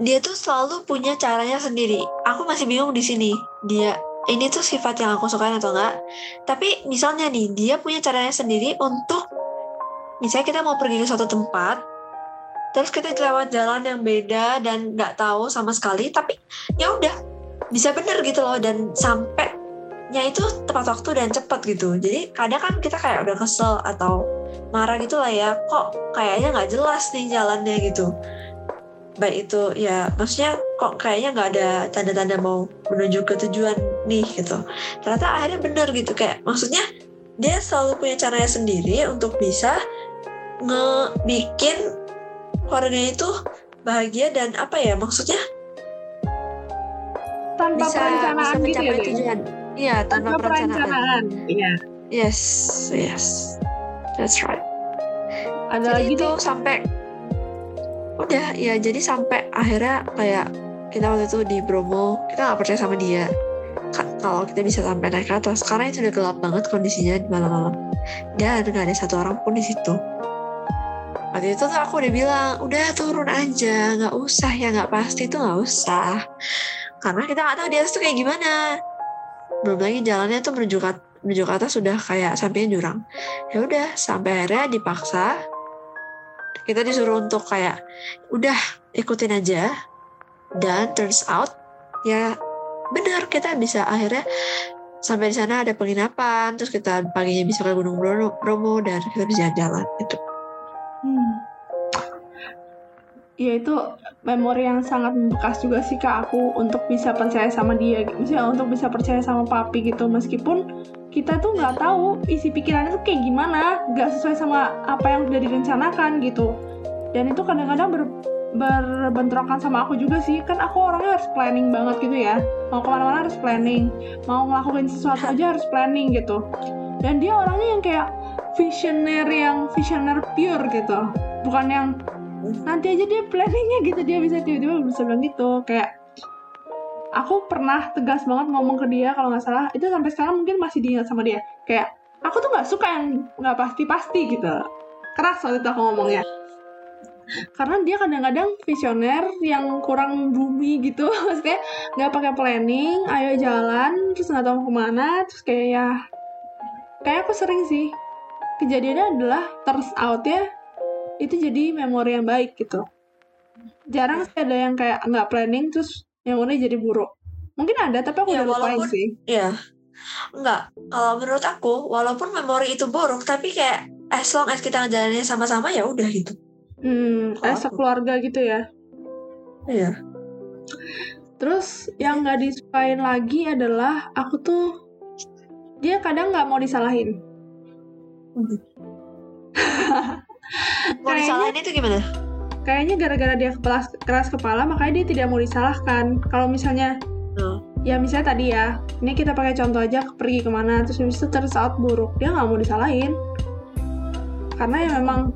dia tuh selalu punya caranya sendiri. Aku masih bingung di sini. Dia ini tuh sifat yang aku sukain atau enggak. Tapi misalnya nih dia punya caranya sendiri untuk misalnya kita mau pergi ke suatu tempat terus kita lewat jalan yang beda dan nggak tahu sama sekali tapi ya udah bisa bener gitu loh dan sampai nya itu tepat waktu dan cepat gitu. Jadi kadang kan kita kayak udah kesel atau marah gitu lah ya. Kok kayaknya nggak jelas nih jalannya gitu. Baik itu ya maksudnya kok kayaknya nggak ada tanda-tanda mau menuju ke tujuan nih gitu. Ternyata akhirnya bener gitu. Kayak maksudnya dia selalu punya caranya sendiri untuk bisa ngebikin keluarganya itu bahagia dan apa ya maksudnya tanpa bisa bisa perencanaan gitu ya tujuan iya tanpa, tanpa perencanaan. perencanaan. Iya. Yes yes. That's right. Ada lagi jadi itu tuh sampai udah ya jadi sampai akhirnya kayak kita waktu itu di Bromo kita nggak percaya sama dia. Ka- kalau kita bisa sampai naik ke atas. Karena itu udah gelap banget kondisinya di malam-malam. Dan nggak ada satu orang pun di situ. Waktu itu tuh aku udah bilang udah turun aja. Nggak usah ya nggak pasti. Tuh nggak usah. Karena kita nggak tahu di atas tuh kayak gimana belum lagi jalannya tuh menuju ke, menuju ke sudah kayak sampingnya jurang. Ya udah sampai akhirnya dipaksa. Kita disuruh untuk kayak udah ikutin aja. Dan turns out ya benar kita bisa akhirnya sampai di sana ada penginapan terus kita paginya bisa ke Gunung Bromo dan kita bisa jalan itu Hmm. Ya itu memori yang sangat membekas juga sih ke aku untuk bisa percaya sama dia, misalnya untuk bisa percaya sama papi gitu. Meskipun kita tuh nggak tahu isi pikirannya tuh kayak gimana, nggak sesuai sama apa yang udah direncanakan gitu. Dan itu kadang-kadang ber, berbentrokan sama aku juga sih, kan aku orangnya harus planning banget gitu ya, mau ke mana-mana harus planning, mau ngelakuin sesuatu aja harus planning gitu. Dan dia orangnya yang kayak visioner yang visioner pure gitu. Bukan yang nanti aja dia planningnya gitu dia bisa tiba-tiba bisa bilang gitu kayak aku pernah tegas banget ngomong ke dia kalau nggak salah. Itu sampai sekarang mungkin masih diingat sama dia. Kayak aku tuh nggak suka yang nggak pasti-pasti gitu. Keras waktu itu aku ngomongnya. Karena dia kadang-kadang visioner yang kurang bumi gitu. Maksudnya nggak pakai planning ayo jalan terus nggak tahu ke mana terus kayak ya kayak aku sering sih. Kejadiannya adalah turns out ya itu jadi memori yang baik gitu jarang sih ada yang kayak nggak planning terus yang udah jadi buruk mungkin ada tapi aku Ya, udah lupain walaupun- sih ya Enggak, kalau menurut aku, walaupun memori itu buruk, tapi kayak as long as kita ngejalaninnya sama-sama ya udah gitu. Hmm, Kalau aku. sekeluarga gitu ya. Iya. Terus yang nggak disukain lagi adalah aku tuh dia kadang nggak mau disalahin. Mau Kayaknya- disalahin itu gimana? Kayaknya gara-gara dia keras, keras kepala makanya dia tidak mau disalahkan. Kalau misalnya Hmm. ya misalnya tadi ya, ini kita pakai contoh aja pergi ke mana terus habis itu turns out buruk, dia nggak mau disalahin. Karena ya memang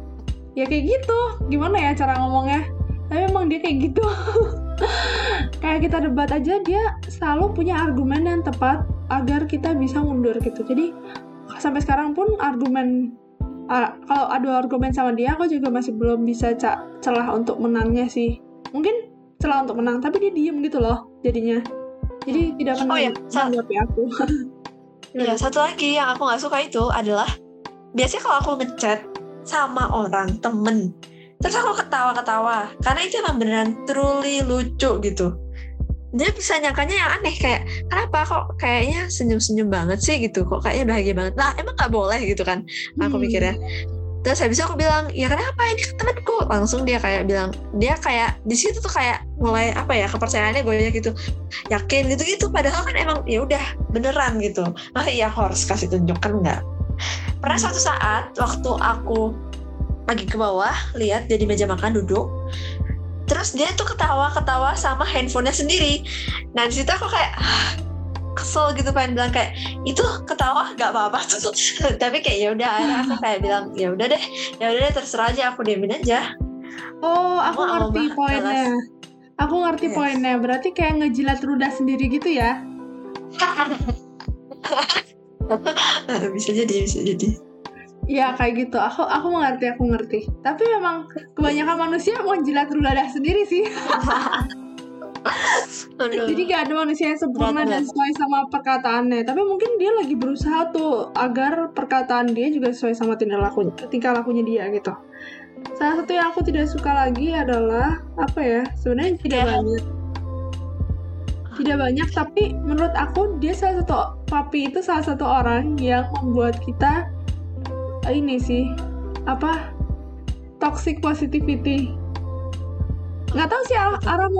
ya kayak gitu. Gimana ya cara ngomongnya? Tapi emang dia kayak gitu. kayak kita debat aja dia selalu punya argumen yang tepat agar kita bisa mundur gitu. Jadi sampai sekarang pun argumen ah, kalau adu argumen sama dia aku juga masih belum bisa ca- celah untuk menangnya sih. Mungkin celah untuk menang, tapi dia diem gitu loh jadinya. Jadi tidak pernah Oh ya, sa- menanggapi aku. Iya, satu lagi yang aku nggak suka itu adalah biasanya kalau aku ngechat sama orang temen, terus aku ketawa-ketawa karena itu emang beneran truly lucu gitu. Dia bisa nyangkanya yang aneh kayak kenapa kok kayaknya senyum-senyum banget sih gitu, kok kayaknya bahagia banget. Nah emang nggak boleh gitu kan? Aku Hmm. pikirnya. Terus habis itu aku bilang, ya kenapa ini temanku. Langsung dia kayak bilang, dia kayak di situ tuh kayak mulai apa ya kepercayaannya gue gitu, yakin gitu gitu. Padahal kan emang ya udah beneran gitu. Masa iya aku harus kasih tunjuk kan enggak. Pernah suatu saat waktu aku lagi ke bawah lihat dia di meja makan duduk, terus dia tuh ketawa-ketawa sama handphonenya sendiri. Nah di situ aku kayak "Ah, kesel gitu pengen bilang kayak itu ketawa gak apa-apa tuh tapi kayak ya udah aku kayak bilang ya udah deh ya udah deh terserah aja aku diamin aja Oh, aku Kamu ngerti poinnya. Aku ngerti Yes. poinnya. Berarti kayak ngejilat ludah sendiri gitu ya? bisa jadi bisa jadi Iya kayak gitu. Aku aku mengerti, aku ngerti. Tapi memang kebanyakan manusia mau jilat ludah sendiri sih. Aduh. Jadi gak ada manusia yang sempurna dan sesuai sama perkataannya. Tapi mungkin dia lagi berusaha tuh agar perkataan dia juga sesuai sama tingkah lakunya, tingkah lakunya dia gitu. Salah satu yang aku tidak suka lagi adalah apa ya? Sebenarnya tidak Kayak- banyak. Tidak banyak, tapi menurut aku dia salah satu papi itu salah satu orang yang membuat kita ini sih apa toxic positivity. Nggak tahu sih arah arah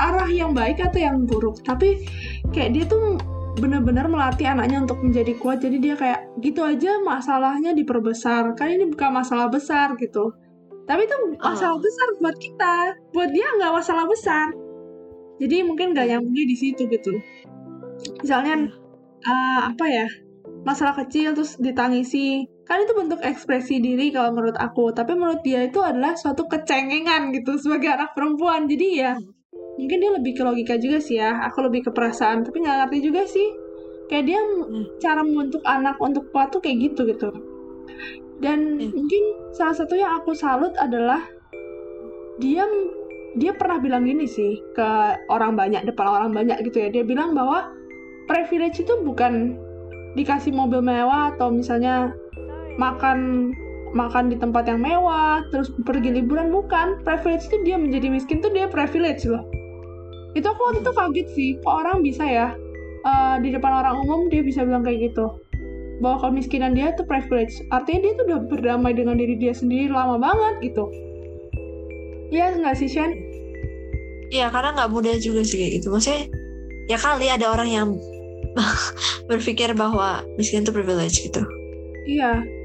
arah yang baik atau yang buruk, tapi kayak dia tuh benar-benar melatih anaknya untuk menjadi kuat. Jadi dia kayak gitu aja masalahnya diperbesar. Kan ini bukan masalah besar gitu. Tapi itu masalah Oh. besar buat kita. Buat dia nggak masalah besar. Jadi mungkin nggak nyambungnya di situ gitu. Misalnya eh, apa ya masalah kecil terus ditangisi kan itu bentuk ekspresi diri kalau menurut aku. Tapi menurut dia itu adalah suatu kecengengan gitu sebagai anak perempuan. Jadi ya mungkin dia lebih ke logika juga sih ya. Aku lebih ke perasaan tapi nggak ngerti juga sih. Kayak dia Hmm. cara membentuk anak untuk kuat tuh kayak gitu gitu. Dan Hmm. mungkin salah satu yang aku salut adalah dia dia pernah bilang gini sih ke orang banyak depan orang banyak gitu ya. Dia bilang bahwa privilege itu bukan dikasih mobil mewah atau misalnya makan makan di tempat yang mewah terus pergi liburan bukan. Privilege itu dia menjadi miskin tuh dia privilege loh. Itu aku waktu itu kaget sih kok orang bisa ya eh, di depan orang umum dia bisa bilang kayak gitu. Bahwa kemiskinan dia tuh privilege. Artinya dia tuh udah berdamai dengan diri dia sendiri lama banget gitu. Iya nggak sih Shan? Iya karena nggak mudah juga sih kayak gitu. Maksudnya ya kali ada orang yang berpikir bahwa miskin itu privilege gitu. Iya.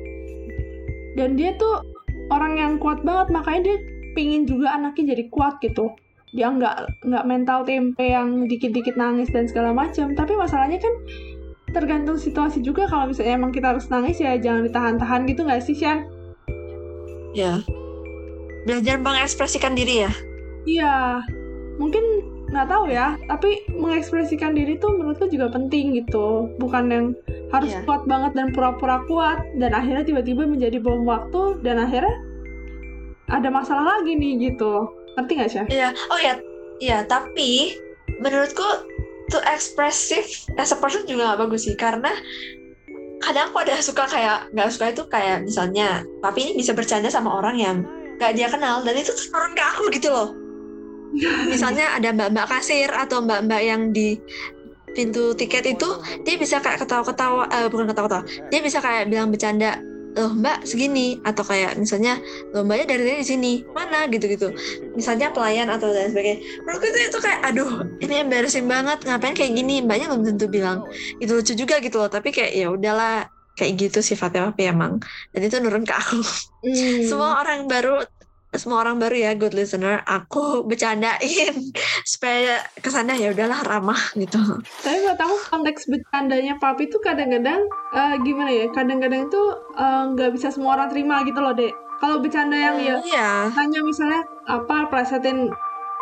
Dan dia tuh orang yang kuat banget, makanya dia pingin juga anaknya jadi kuat gitu. Dia nggak nggak mental tempe yang dikit-dikit nangis dan segala macam. Tapi masalahnya kan tergantung situasi juga. Kalau misalnya emang kita harus nangis ya jangan ditahan-tahan gitu nggak sih, Shan? ya belajar mengekspresikan diri ya Iya. Mungkin nggak tahu ya, tapi mengekspresikan diri tuh menurutku juga penting gitu. Bukan yang harus Iya. kuat banget dan pura-pura kuat dan akhirnya tiba-tiba menjadi bom waktu dan akhirnya ada masalah lagi nih gitu. Ngerti nggak sih? Iya, oh ya, iya. Tapi menurutku to expressive as a person juga nggak bagus sih, karena kadang aku ada suka kayak nggak suka itu kayak misalnya, tapi ini bisa bercanda sama orang yang nggak dia kenal dan itu tuh turun ke aku gitu loh. Misalnya ada mbak-mbak kasir atau mbak-mbak yang di pintu tiket itu dia bisa kayak ketawa-ketawa eh, bukan ketawa-ketawa dia bisa kayak bilang bercanda loh mbak segini atau kayak misalnya loh mbaknya dari tadi di sini mana? gitu-gitu. Misalnya pelayan atau dan sebagainya. Menurutku itu itu kayak aduh ini embarrassing banget ngapain kayak gini? Mbaknya belum tentu bilang itu lucu juga gitu loh. Tapi kayak ya udahlah kayak gitu sifatnya papi emang. Dan itu nurun ke aku. Hmm. semua orang baru semua orang baru ya good listener aku bercandain supaya ke sana ya udahlah ramah gitu Tapi menurut aku konteks bercandanya papi tuh kadang-kadang eh, gimana ya? Kadang-kadang itu eh, nggak bisa semua orang terima gitu loh, Dek. Kalau bercanda yang ya iya hanya misalnya apa plesetin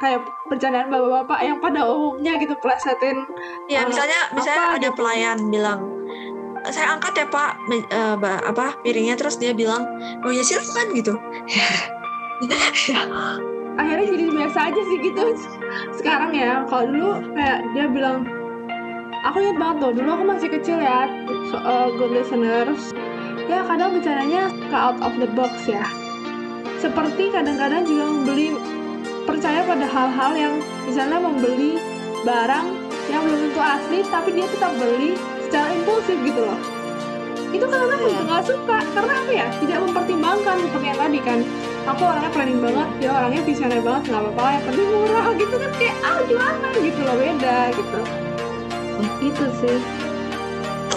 kayak bercandaan bapak-bapak yang pada umumnya gitu plesetin ya eh, misalnya misalnya apa ada gitu. pelayan bilang saya angkat ya pak ba- apa piringnya terus dia bilang oh ya silakan gitu akhirnya jadi biasa aja sih gitu. Sekarang ya kalau dulu kayak dia bilang aku ingat banget tuh dulu aku masih kecil ya so, uh, good listeners. Ya kadang bercandanya ke out of the box ya. Seperti kadang-kadang juga membeli percaya pada hal-hal yang misalnya membeli barang yang belum tentu asli tapi dia tetap beli secara impulsif gitu loh itu karena aku juga nggak suka karena apa ya tidak mempertimbangkan seperti yang tadi kan. Aku orangnya planning banget dia orangnya visioner banget nggak apa-apa yang penting murah gitu kan kayak ah gimana gitu loh beda gitu. Itu sih.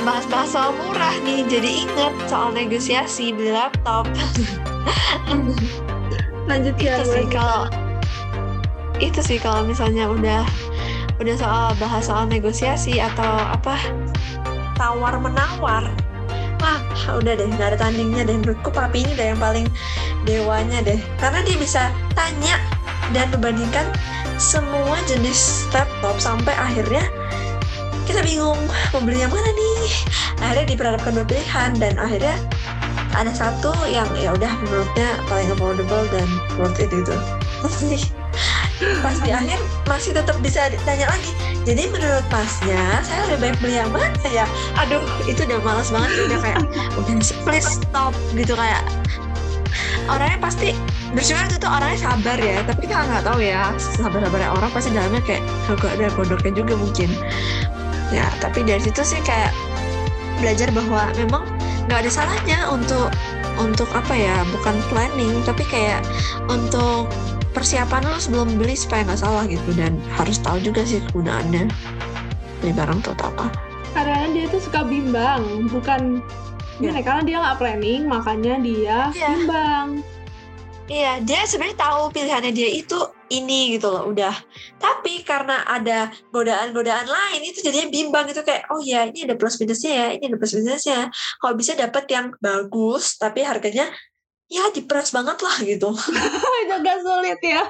Bahas-bahas soal murah nih jadi inget soal negosiasi beli laptop. Lanjut ya itu sih kalau itu sih kalau misalnya udah udah soal bahas soal negosiasi atau apa tawar menawar wah udah deh nggak ada tandingnya deh. Menurutku papi ini udah yang paling dewanya deh. Karena dia bisa tanya dan membandingkan semua jenis laptop sampai akhirnya kita bingung mau beli yang mana nih. Akhirnya diperhadapkan pilihan dan akhirnya ada satu yang ya udah menurutnya paling affordable dan worth it gitu pas akhir masih tetap bisa ditanya lagi. Jadi menurut masnya saya lebih baik beli yang mana ya? Aduh itu udah malas banget udah kayak udah please stop gitu kayak. Orangnya pasti bersyukur itu tuh orangnya sabar ya tapi kita nggak tahu ya sabar sabarnya orang pasti dalamnya kayak agak ada kodoknya juga mungkin. Ya tapi dari situ sih kayak belajar bahwa memang nggak ada salahnya untuk untuk apa ya bukan planning tapi kayak untuk persiapan lo sebelum beli supaya nggak salah gitu dan harus tahu juga sih kegunaannya beli barang tuh apa kadang-kadang dia tuh suka bimbang bukan gimana karena dia nggak planning makanya dia Iya. bimbang Iya, dia sebenarnya tahu pilihannya dia itu ini gitu loh, udah. Tapi karena ada godaan-godaan lain itu jadinya bimbang gitu kayak, oh ya ini ada plus minusnya ya, ini ada plus minusnya. Kalau bisa dapet yang bagus, tapi harganya ya diperas banget lah gitu. juga sulit ya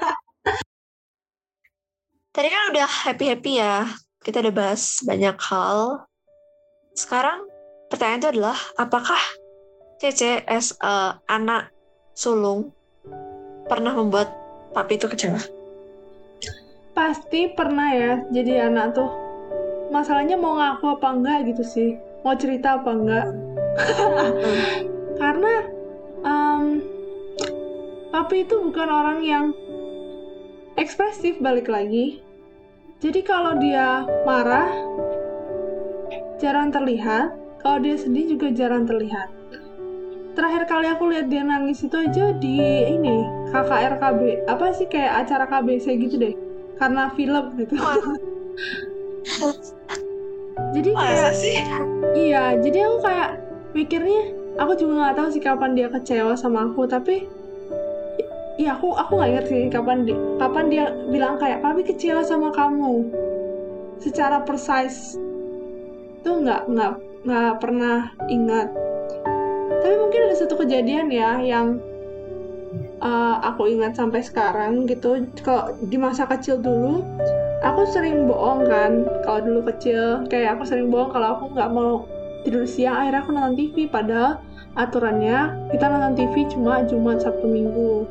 Tadi kan udah happy-happy ya, kita udah bahas banyak hal. Sekarang pertanyaan itu adalah, apakah Cece as a anak sulung pernah membuat papi itu kecewa? pasti pernah ya jadi anak tuh masalahnya mau ngaku apa enggak gitu sih mau cerita apa enggak karena em, papi itu bukan orang yang ekspresif balik lagi. Jadi kalau dia marah jarang terlihat. Kalau dia sedih juga jarang terlihat. Terakhir kali aku lihat dia nangis itu aja di ini KKRKB apa sih kayak acara KBC gitu deh. Karena film gitu. Jadi kayak? Iya, jadi aku kayak mikirnya, aku juga nggak tahu sih kapan dia kecewa sama aku, tapi Iya, aku aku nggak ngerti kapan dia, kapan dia bilang kayak papi kecewa sama kamu. Secara precise tuh nggak nggak nggak pernah ingat. Tapi mungkin ada satu kejadian ya yang uh, aku ingat sampai sekarang gitu. Kalau di masa kecil dulu, aku sering bohong kan. Kalau dulu kecil, kayak aku sering bohong kalau aku nggak mau tidur siang. Akhirnya aku nonton TV. Padahal aturannya kita nonton TV cuma Jumat Sabtu Minggu.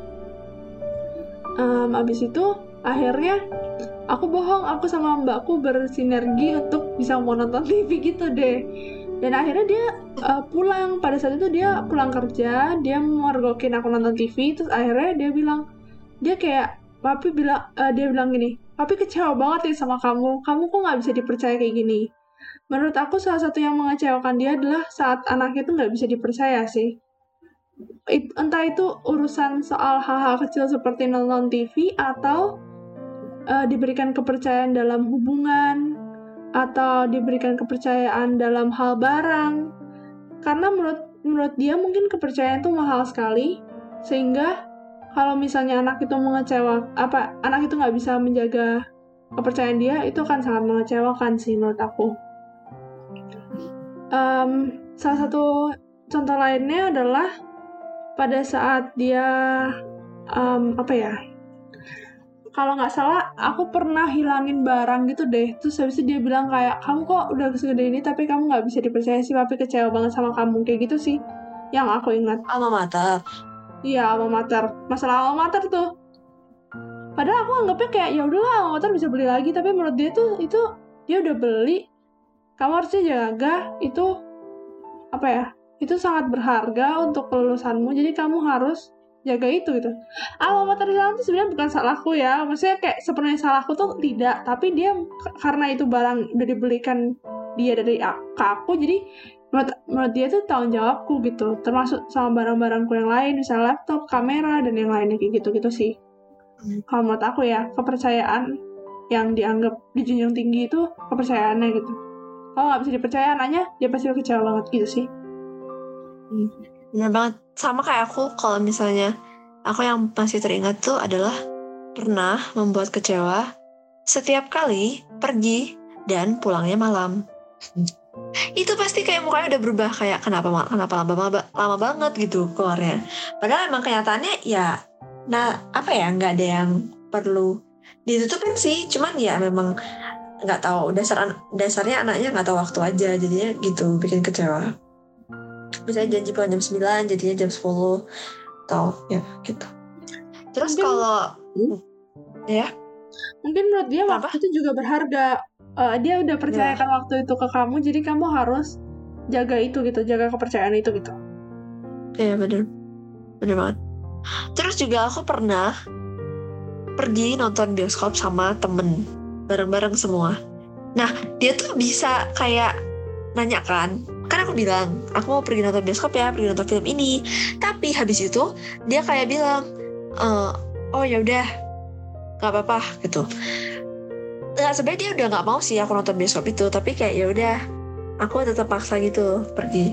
Em, abis itu akhirnya aku bohong. Aku sama mbakku bersinergi untuk bisa mau nonton TV gitu deh. Dan akhirnya dia uh, pulang pada saat itu dia pulang kerja dia mergokin aku nonton TV terus akhirnya dia bilang dia kayak papi bilang uh, dia bilang gini papi kecewa banget nih sama kamu kamu kok nggak bisa dipercaya kayak gini menurut aku salah satu yang mengecewakan dia adalah saat anaknya itu nggak bisa dipercaya sih. It- entah itu urusan soal hal-hal kecil seperti nonton TV atau eh, diberikan kepercayaan dalam hubungan atau diberikan kepercayaan dalam hal barang. Karena menurut menurut dia mungkin kepercayaan itu mahal sekali sehingga kalau misalnya anak itu mengecewa apa anak itu nggak bisa menjaga kepercayaan dia itu akan sangat mengecewakan sih menurut aku Em, salah satu contoh lainnya adalah pada saat dia em, apa ya kalau nggak salah aku pernah hilangin barang gitu deh. Terus habis itu dia bilang kayak kamu kok udah segede ini tapi kamu nggak bisa dipercaya sih papi kecewa banget sama kamu. Kayak gitu sih yang aku ingat. Alma mater. iya alma mater. Masalah alma mater tuh. Padahal aku anggapnya kayak ya udahlah mater bisa beli lagi. Tapi menurut dia tuh itu dia udah beli kamu harusnya jaga itu apa ya itu sangat berharga untuk kelulusanmu. Jadi kamu harus jaga itu gitu. Alma mater hilang tuh sebenarnya bukan salahku ya. Maksudnya kayak sepenuhnya salahku tuh tidak. Tapi dia karena itu barang udah dibelikan dia dari a- ke aku jadi menurut, menurut dia tuh tanggung jawabku gitu. Termasuk sama barang-barangku yang lain misalnya laptop kamera dan yang lainnya kayak gitu gitu sih. Hmm. kalau menurut aku ya kepercayaan yang dianggap dijunjung tinggi itu kepercayaannya gitu kalau nggak bisa dipercaya anaknya dia pasti kecewa banget gitu sih Bener banget. Sama kayak aku kalau misalnya aku yang masih teringat tuh adalah pernah membuat kecewa setiap kali pergi dan pulangnya malam. Itu pasti kayak mukanya udah berubah kayak kenapa kenapa lama, lama, lama banget gitu keluarnya. Padahal emang kenyataannya ya nah apa ya nggak ada yang perlu ditutupin sih. Cuman ya memang nggak tahu. Dasar dasarnya anaknya nggak tahu waktu aja jadinya gitu bikin kecewa. Misalnya janji pulang jam 9 jadinya jam 10 atau ya gitu. Terus Mungkin- kalau ya? Mungkin menurut dia Apa? waktu itu juga berharga. Eh, dia udah percayakan waktu itu ke kamu jadi kamu harus jaga itu gitu jaga kepercayaan itu gitu. Ya bener. Bener banget. Terus juga aku pernah pergi nonton bioskop sama temen bareng-bareng semua. Nah dia tuh bisa kayak nanya kan kan aku bilang aku mau pergi nonton bioskop ya pergi nonton film ini. Tapi habis itu dia kayak bilang "Eh, oh ya udah nggak apa-apa gitu. Nggak sebenarnya dia udah nggak mau sih aku nonton bioskop itu tapi kayak ya udah aku tetap paksa gitu pergi.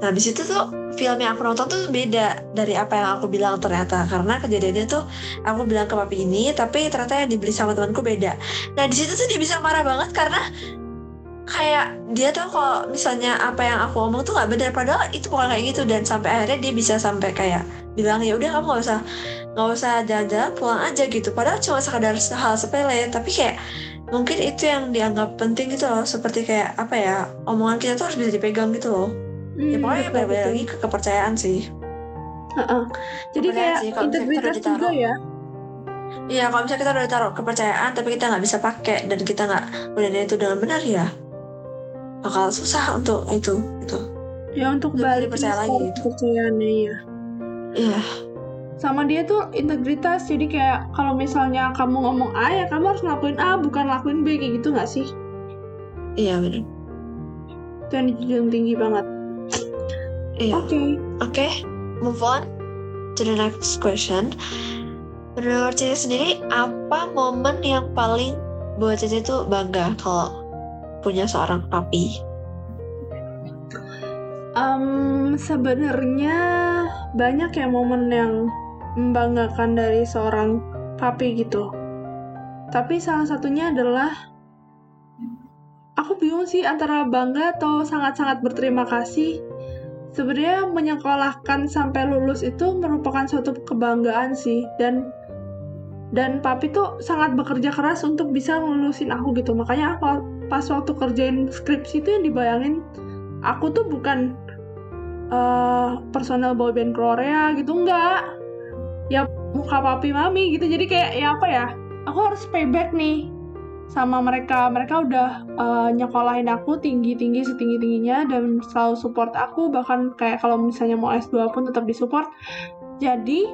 Nah habis itu tuh film yang aku nonton tuh beda dari apa yang aku bilang ternyata. Karena kejadiannya tuh aku bilang ke papi ini tapi ternyata yang dibeli sama temanku beda. Nah di situ tuh dia bisa marah banget karena kayak dia tuh kalau misalnya apa yang aku omong tuh nggak benar padahal itu bukan kayak gitu. Dan sampai akhirnya dia bisa sampai kayak bilang ya udah kamu nggak usah nggak usah jalan-jalan pulang aja gitu. Padahal cuma sekadar hal sepele tapi kayak mungkin itu yang dianggap penting gitu loh seperti kayak apa ya omongan kita tuh harus bisa dipegang gitu loh ya Hmm, pokoknya betul, betul. lagi ke kepercayaan sih Heeh. jadi Kepercayaan kayak sih, integritas juga ya Iya, kalau misalnya kita udah taruh kepercayaan tapi kita nggak bisa pakai dan kita nggak gunain itu dengan benar ya bakal susah untuk itu gitu. ya untuk Untuk balik dipercaya lagi gitu. kepercayaannya ya Iya, sama dia tuh integritas jadi kayak kalau misalnya kamu ngomong A ya kamu harus ngelakuin A bukan lakuin B kayak gitu nggak sih iya benar. itu yang dijunjung tinggi banget Iya. oke Oke, move on to the next question. Menurut Cici sendiri, apa momen yang paling buat Cici tuh bangga kalau punya seorang papi? Em, sebenarnya banyak ya momen yang membanggakan dari seorang papi gitu. Tapi salah satunya adalah aku bingung sih antara bangga atau sangat-sangat berterima kasih. Sebenarnya menyekolahkan sampai lulus itu merupakan suatu kebanggaan sih dan dan papi tuh sangat bekerja keras untuk bisa ngelulusin aku gitu. Makanya aku pas waktu kerjain skripsi itu yang dibayangin aku tuh bukan eh personal boyband Korea gitu enggak muka papi mami gitu. Jadi kayak ya apa ya aku harus payback nih sama mereka. Mereka udah eh, nyekolahin aku tinggi tinggi setinggi tingginya dan selalu support aku. Bahkan kayak kalau misalnya mau S2 pun tetap disupport. Jadi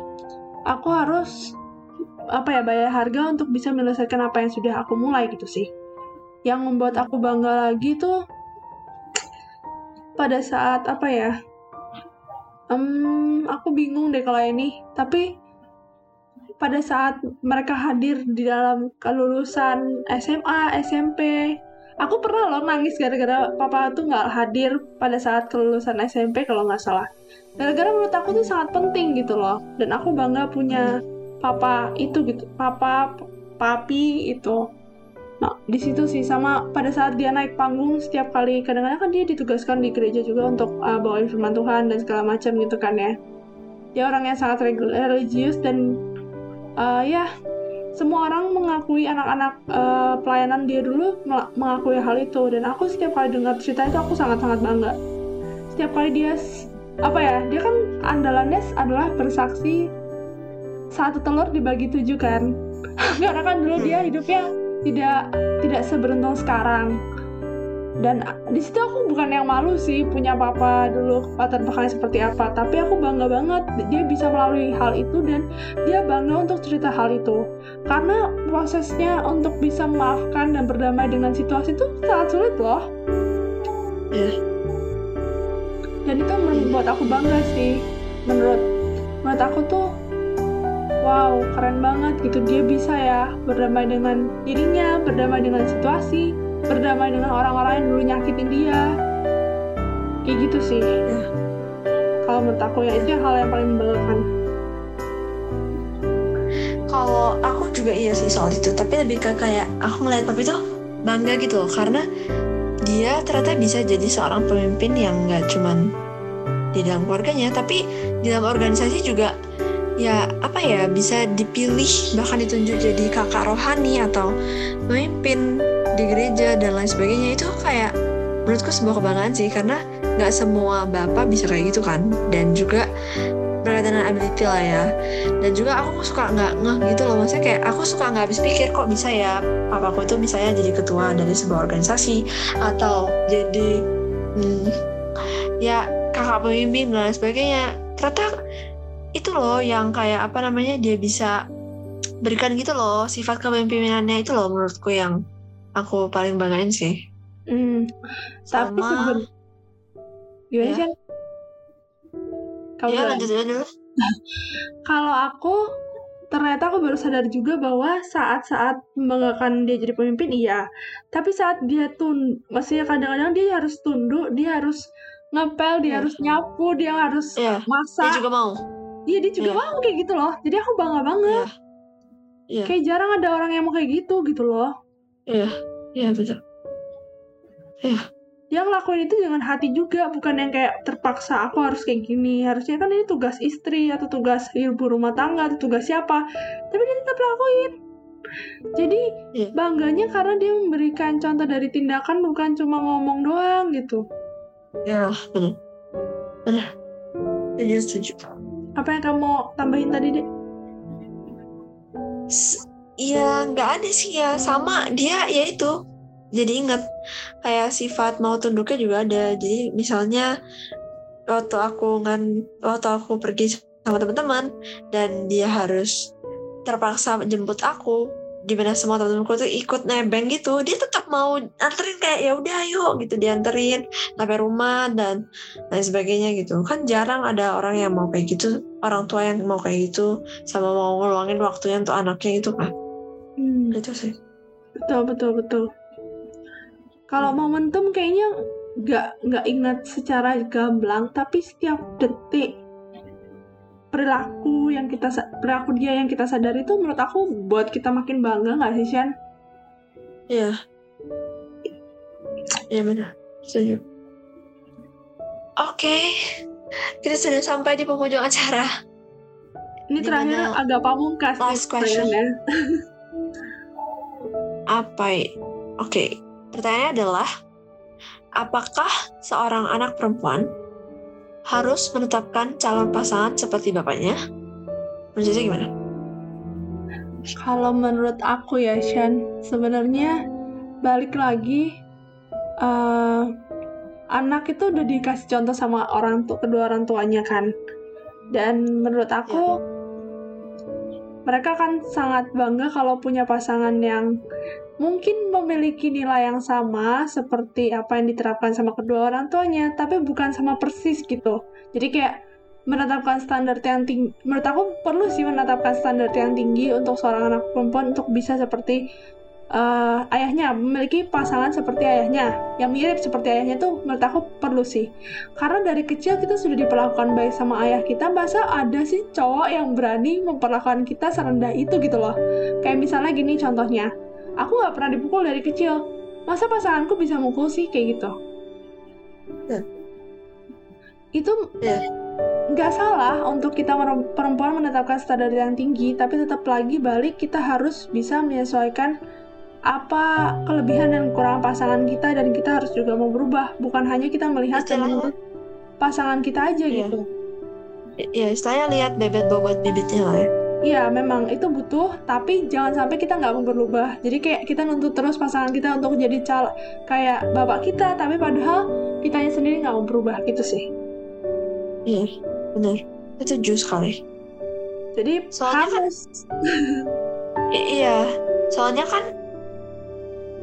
aku harus apa ya bayar harga untuk bisa menyelesaikan apa yang sudah aku mulai gitu sih. Yang membuat aku bangga lagi tuh pada saat apa ya um, aku bingung deh kalau ini. Tapi pada saat mereka hadir di dalam kelulusan SMA SMP aku pernah loh nangis gara-gara papa tuh nggak hadir pada saat kelulusan SMP kalau nggak salah. Gara-gara menurut aku tuh sangat penting gitu loh. Dan aku bangga punya papa itu gitu papa papi itu. Nah di situ sih sama pada saat dia naik panggung setiap kali kadang-kadang kan dia ditugaskan di gereja juga untuk uh, bawain firman Tuhan dan segala macam gitu kan ya. Dia orang yang sangat religius dan uh, ya semua orang mengakui anak-anak uh, pelayanan dia dulu mengakui hal itu. Dan aku setiap kali dengar cerita itu aku sangat-sangat bangga. Setiap kali dia apa ya dia kan andalannya adalah bersaksi satu telur dibagi tujuh kan. Karena kan dulu dia hidupnya tidak tidak seberuntung sekarang dan di situ aku bukan yang malu sih punya papa dulu latar belakangnya seperti apa. Tapi aku bangga banget dia bisa melalui hal itu dan dia bangga untuk cerita hal itu. Karena prosesnya untuk bisa memaafkan dan berdamai dengan situasi itu sangat sulit loh. Yeah. dan itu membuat aku bangga sih. Menurut menurut aku tuh wow keren banget gitu. Dia bisa ya berdamai dengan dirinya berdamai dengan situasi berdamai dengan orang-orang yang dulu nyakitin dia. Kayak gitu sih. Ya. kalau menurut aku ya itu hal yang paling membanggakan kalau aku juga iya sih soal itu tapi lebih ke kayak aku ngeliat papi tuh bangga gitu loh karena dia ternyata bisa jadi seorang pemimpin yang nggak cuman di dalam keluarganya tapi di dalam organisasi juga ya apa ya bisa dipilih bahkan ditunjuk jadi kakak rohani atau pemimpin di gereja dan lain sebagainya itu kayak menurutku sebuah kebanggaan sih karena nggak semua bapak bisa kayak gitu kan dan juga berkaitan dengan ability lah ya. Dan juga aku suka nggak ngeh gitu loh maksudnya kayak aku suka nggak habis pikir kok bisa ya papaku itu misalnya jadi ketua dari sebuah organisasi atau jadi hmm, ya kakak pemimpin dan sebagainya. Ternyata itu loh yang kayak apa namanya dia bisa berikan gitu loh sifat kepemimpinannya itu loh menurutku yang aku paling banggain sih. Hmm. Tapi Sama, gimana ya. sih? Kamu ya lanjut aja dulu. Kalau aku ternyata aku baru sadar juga bahwa saat-saat membanggakan dia jadi pemimpin iya, tapi saat dia tun, maksudnya kadang-kadang dia harus tunduk, dia harus ngepel, dia Iya. harus nyapu, dia harus Iya, masak. Dia juga mau. Iya dia juga Iya. mau kayak gitu loh. Jadi aku bangga banget. Iya. Iya. Kayak jarang ada orang yang mau kayak gitu gitu loh. Iya. Iya betul. Dia ngelakuin itu dengan hati juga, bukan yang kayak terpaksa aku harus kayak gini. Harusnya kan ini tugas istri atau tugas ibu rumah tangga atau tugas siapa. Tapi dia tetap lakuin. Jadi Iya. bangganya karena dia memberikan contoh dari tindakan bukan cuma ngomong doang gitu. Iya benar. Benar. Setuju setuju. Apa yang kamu tambahin tadi deh? S- Iya nggak ada sih ya. Sama dia ya itu. Jadi ingat kayak sifat mau tunduknya juga ada. Jadi misalnya waktu aku kan waktu aku pergi sama teman-teman dan dia harus terpaksa jemput aku di mana semua teman-temanku tuh ikut nebeng gitu. Dia tetap mau anterin kayak ya udah ayo gitu dianterin sampai rumah dan lain sebagainya gitu. Kan jarang ada orang yang mau kayak gitu orang tua yang mau kayak gitu sama mau ngeluangin waktunya untuk anaknya itu kan Hmm, itu sih betul betul betul. Kalau momentum kayaknya nggak nggak ingat secara gamblang, tapi setiap detik perilaku yang kita perilaku dia yang kita sadari itu menurut aku buat kita makin bangga nggak sih Shan? Iya. Iya benar. Setuju. Oke. Kita sudah sampai di penghujung acara. Ini Di mana terakhir agak pamungkas last question? pertanyaannya. Apa? i- Oke. Pertanyaannya adalah apakah seorang anak perempuan harus menetapkan calon pasangan seperti bapaknya? Menurut Cici gimana? Kalau menurut aku ya Shan, sebenarnya balik lagi eh, anak itu udah dikasih contoh sama orang tua kedua orang tuanya kan. Dan menurut aku mereka kan sangat bangga kalau punya pasangan yang mungkin memiliki nilai yang sama seperti apa yang diterapkan sama kedua orang tuanya, tapi bukan sama persis gitu. Jadi kayak menetapkan standar yang tinggi. Menurut aku perlu sih menetapkan standar yang tinggi untuk seorang anak perempuan untuk bisa seperti uh, ayahnya memiliki pasangan seperti ayahnya. Yang mirip seperti ayahnya tuh menurut aku perlu sih. Karena dari kecil kita sudah diperlakukan baik sama ayah kita masa ada sih cowok yang berani memperlakukan kita serendah itu gitu loh? Kayak misalnya gini contohnya. Aku nggak pernah dipukul dari kecil. Masa pasanganku bisa mukul sih kayak gitu? Yeah. itu yeah nggak salah untuk kita perempuan menetapkan standar yang tinggi, tapi tetap lagi balik kita harus bisa menyesuaikan apa kelebihan dan kekurangan pasangan kita dan kita harus juga mau berubah bukan hanya kita melihat dan pasangan kita aja iya. gitu ya istilahnya lihat bebet bobot bibitnya lah ya Iya, memang itu butuh, tapi jangan sampai kita nggak mau berubah. Jadi kayak kita nuntut terus pasangan kita untuk jadi cal kayak bapak kita, tapi padahal kitanya sendiri nggak mau berubah gitu sih. Iya, benar. Itu jus sekali. Jadi soalnya harus. Kan, iya, soalnya kan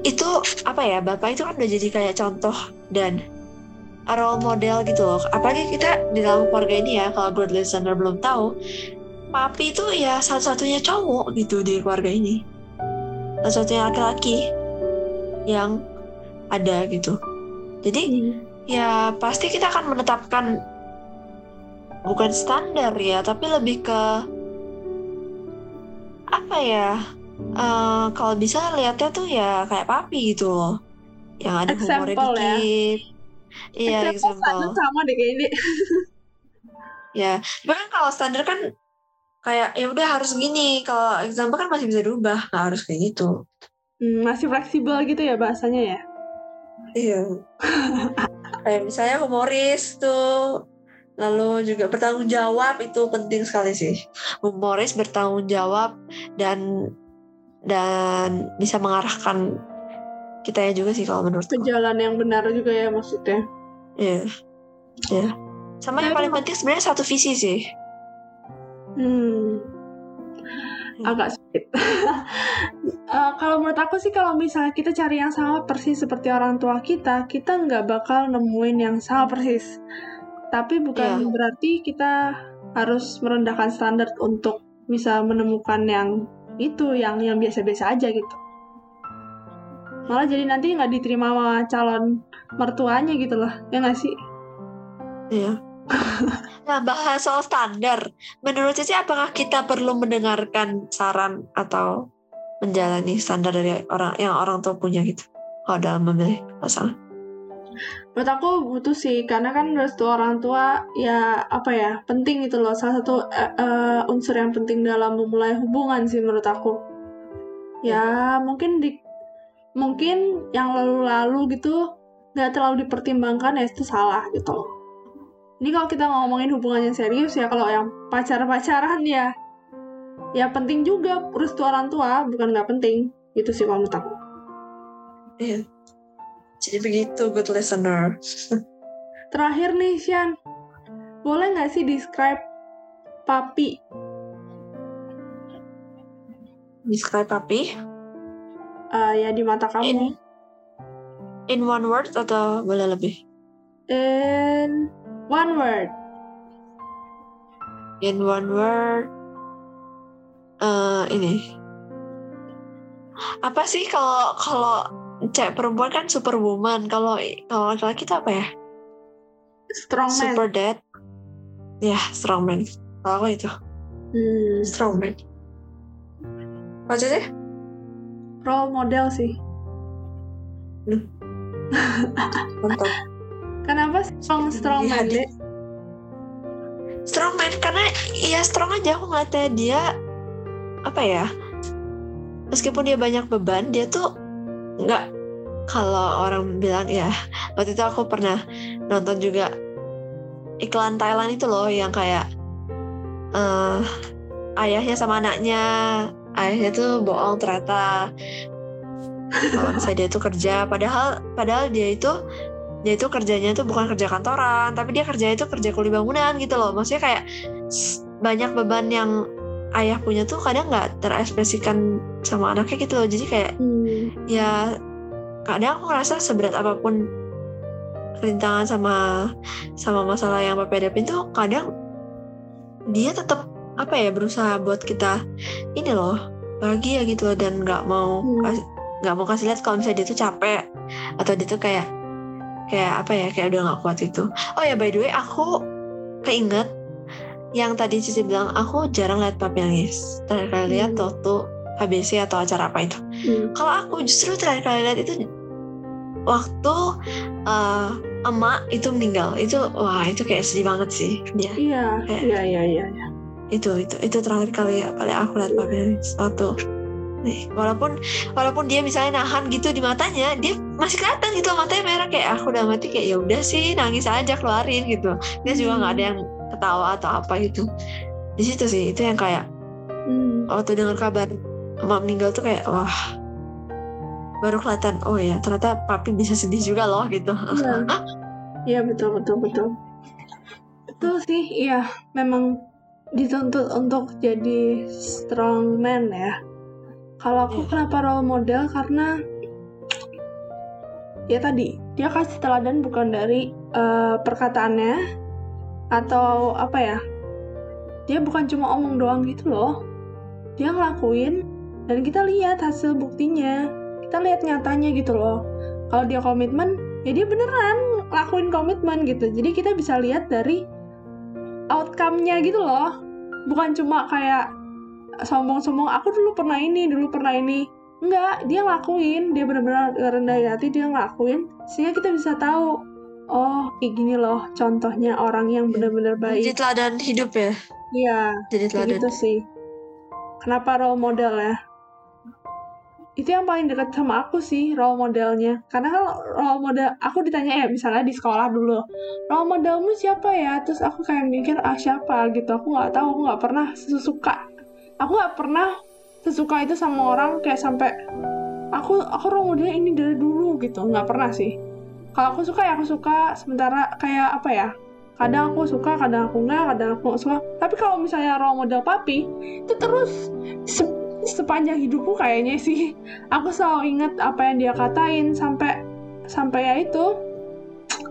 itu apa ya bapak itu kan udah jadi kayak contoh dan role model gitu loh. Apalagi kita di dalam keluarga ini ya kalau buat listener belum tahu papi itu ya satu-satunya cowok gitu di keluarga ini. Satu-satunya laki-laki yang ada gitu. Jadi hmm. ya pasti kita akan menetapkan bukan standar ya tapi lebih ke apa ya uh, kalau bisa lihatnya tuh ya kayak papi gitu loh. Yang ada example, humornya ya. dikit. Iya example, sama deh kayak ini ya bahkan kalau standar kan kayak ya udah harus gini. Kalau example kan masih bisa diubah nggak harus kayak gitu. Hmm, masih fleksibel gitu ya bahasanya ya? Iya. Kayak misalnya humoris tuh lalu juga bertanggung jawab itu penting sekali sih. Humoris bertanggung jawab dan dan bisa mengarahkan kita ya juga sih kalau menurut ke jalan yang benar juga ya maksudnya. Iya. Yeah. iya. Yeah. sama yang paling penting sebenarnya satu visi sih. Hmm. Agak sulit uh, kalau menurut aku sih kalau misalnya kita cari yang sama persis seperti orang tua kita kita nggak bakal nemuin yang sama persis. Tapi bukan yeah. berarti kita harus merendahkan standar untuk bisa menemukan yang itu yang yang biasa-biasa aja gitu. Malah jadi nanti nggak diterima sama calon mertuanya gitu loh ya nggak sih? Iya. Nah bahas soal standar. Menurut Cici apakah kita perlu mendengarkan saran atau menjalani standar dari orang yang orang tua punya gitu? Kalau dalam memilih pasangan menurut aku butuh sih karena kan restu orang tua ya apa ya penting itu loh. Salah satu uh, uh, unsur yang penting dalam memulai hubungan sih menurut aku. Ya mungkin di mungkin yang lalu-lalu gitu nggak terlalu dipertimbangkan ya itu salah gitu loh. Ini kalau kita ngomongin hubungan yang serius ya kalau yang pacar-pacaran ya ya penting juga restu orang tua bukan nggak penting. Itu sih kalau menurut aku. Iya jadi begitu good listener. Terakhir nih Sian, boleh nggak sih describe papi? Describe papi? Uh, ya di mata kamu. In, in one word atau boleh lebih? In one word. In one word. Uh, ini. Apa sih kalau kalau cewek perempuan kan superwoman. Kalau kalau laki-laki itu apa ya? Strong man super dad. Ya strong man kalau aku itu. Hmm. strong man maksudnya role model sih. Hmm. mantap. Kenapa strong strong ya, man deh? Strong man karena ya strong aja. Aku ngeliatnya dia apa ya? Meskipun dia banyak beban dia tuh nggak. Kalau orang bilang ya waktu itu aku pernah nonton juga iklan Thailand itu loh yang kayak uh, ayahnya sama anaknya. Ayahnya tuh bohong ternyata. Kalau dia tuh kerja. Padahal padahal dia itu dia itu kerjanya itu bukan kerja kantoran tapi dia kerja itu kerja kuli bangunan gitu loh. Maksudnya kayak banyak beban yang ayah punya tuh kadang nggak terekspresikan sama anaknya gitu loh jadi kayak Hmm. ya kadang aku ngerasa seberat apa pun rintangan sama sama masalah yang papi hadapin tuh kadang dia tetap apa ya berusaha buat kita ini loh bahagia gitu loh dan nggak mau Hmm. nggak mau kasih lihat kalau misalnya dia tuh capek atau dia tuh kayak kayak apa ya kayak udah nggak kuat itu oh ya by the way aku keinget yang tadi Cici bilang aku jarang lihat papi nangis terakhir kali lihat Hmm. waktu HBC atau acara apa itu Hmm. kalau aku justru terakhir kali lihat itu waktu eh, emak itu meninggal itu wah itu kayak sedih banget sih dia Iya, Kayak- iya, iya, iya. iya. itu itu itu terakhir kali kali aku lihat papi nangis waktu nih walaupun walaupun dia misalnya nahan gitu di matanya dia masih kelihatan gitu matanya merah kayak aku udah mati kayak ya udah sih nangis aja keluarin gitu dia juga nggak ada yang ketawa atau apa gitu di situ sih itu yang kayak Hmm. waktu dengar kabar emak meninggal tuh kayak wah baru kelihatan oh ya ternyata papi bisa sedih juga loh gitu Iya. Iya, betul, betul, betul. Betul sih, iya. Memang dituntut untuk jadi strong man ya. Kalau aku Iya. kenapa role model karena ya tadi dia kasih teladan bukan dari eh, perkataannya atau apa ya? Dia bukan cuma omong doang gitu loh. Dia ngelakuin dan kita lihat hasil buktinya. Kita lihat nyatanya gitu loh. Kalau dia komitmen ya dia beneran ngelakuin komitmen gitu. Jadi kita bisa lihat dari outcome-nya gitu loh. Bukan cuma kayak sombong-sombong aku dulu pernah ini dulu pernah ini. Enggak dia ngelakuin. Dia benar-benar rendah hati dia ngelakuin. Sehingga kita bisa tahu oh kayak gini loh contohnya orang yang benar-benar jadi baik. teladan hidup ya? Iya jadi teladan. gitu sih. Kenapa role model ya? Itu yang paling dekat sama aku sih role modelnya. Karena kalau role model aku ditanya ya misalnya di sekolah dulu role modelmu siapa ya? Terus aku kayak mikir ah siapa? Gitu. Aku nggak tahu aku nggak pernah sesuka. Aku nggak pernah sesuka itu sama orang kayak sampai aku aku role modelnya ini dari dulu gitu. Nggak pernah sih kalau aku suka ya aku suka sementara kayak apa ya kadang aku suka kadang aku nggak kadang aku nggak suka. Tapi kalau misalnya role model papi itu terus se- sepanjang hidupku kayaknya sih. Aku selalu ingat apa yang dia katain sampai sampai ya itu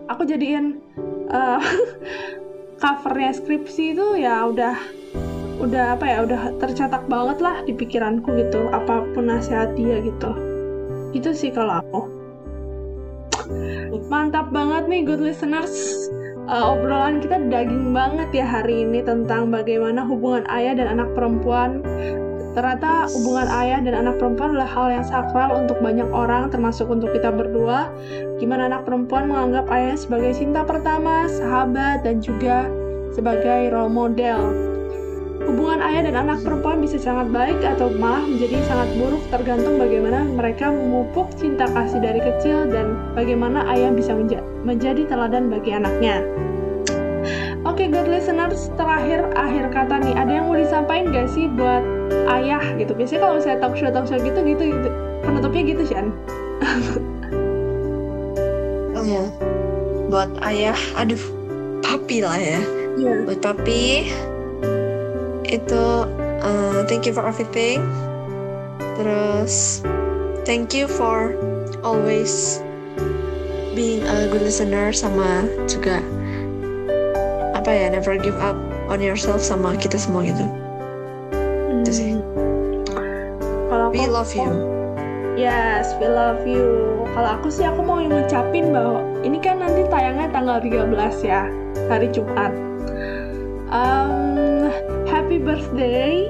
aku jadiin eh, covernya skripsi itu ya udah udah apa ya udah tercetak banget lah di pikiranku gitu apa pun nasihat dia gitu. Itu sih kalau aku mantap banget nih good listeners Eh, obrolan kita daging banget ya hari ini tentang bagaimana hubungan ayah dan anak perempuan Ternyata hubungan ayah dan anak perempuan adalah hal yang sakral untuk banyak orang, termasuk untuk kita berdua. Gimana anak perempuan menganggap ayah sebagai cinta pertama, sahabat, dan juga sebagai role model. Hubungan ayah dan anak perempuan bisa sangat baik atau malah menjadi sangat buruk tergantung bagaimana mereka memupuk cinta kasih dari kecil dan bagaimana ayah bisa menja- menjadi teladan bagi anaknya. Oke, good listeners, terakhir akhir kata nih, ada yang mau disampaikan gak sih buat ayah gitu? Biasanya kalau misalnya talk show talk show gitu gitu, gitu. penutupnya gitu Shan. oh ya buat ayah aduh papi lah ya Iya. buat papi itu uh, thank you for everything terus thank you for always being a good listener sama juga apa ya never give up on yourself sama kita semua gitu Itu sih. Kalau we aku- love you Yes, we love you. Kalau aku sih aku mau ngucapin bahwa ini kan nanti tayangnya tanggal 13 ya, hari Jumat. Um, birthday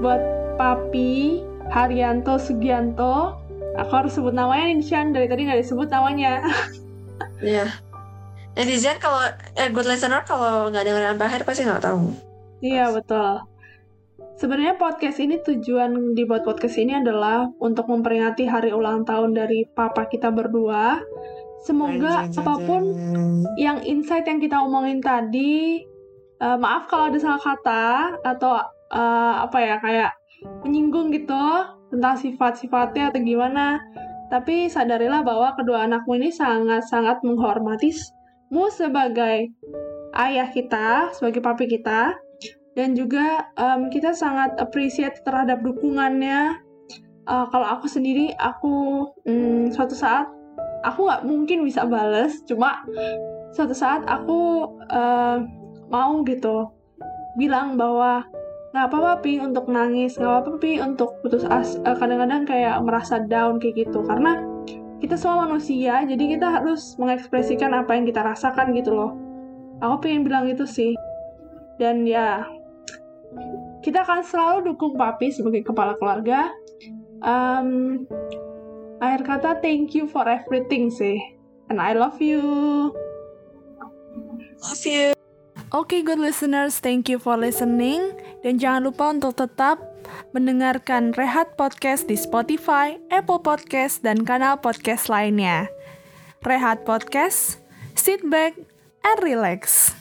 buat Papi Haryanto Sugianto. Aku harus sebut namanya nih Shan, dari tadi nggak disebut namanya. Iya. Netizen kalau eh, good listener kalau nggak dengerin sampai akhir pasti nggak tahu. Iya betul. Sebenarnya podcast ini tujuan dibuat podcast ini adalah untuk memperingati hari ulang tahun dari papa kita berdua. Semoga apa pun yang insight yang kita omongin tadi, eh, maaf kalau ada salah kata atau eh, apa ya kayak menyinggung gitu tentang sifat-sifatnya atau gimana. Tapi sadarilah bahwa kedua anakmu ini sangat-sangat menghormatimu sebagai ayah kita, sebagai papi kita, dan juga um, kita sangat appreciate terhadap dukungannya. Uh, kalau aku sendiri, aku um, suatu saat aku nggak mungkin bisa bales, cuma suatu saat aku uh, mau gitu. Bilang bahwa nggak apa-apa pi untuk nangis. Nggak apa-apa pi untuk putus as uh, kadang-kadang kayak merasa down kayak gitu. Karena kita semua manusia jadi kita harus mengekspresikan apa yang kita rasakan gitu loh. Aku pengen bilang itu sih. Dan ya kita akan selalu dukung papi sebagai kepala keluarga. Um, akhir kata thank you for everything sih. And I love you. Love you Oke, okay, good listeners, thank you for listening. Dan jangan lupa untuk tetap mendengarkan Rehat Podcast di Spotify, Apple Podcast, dan kanal podcast lainnya. Rehat Podcast, sit back and relax.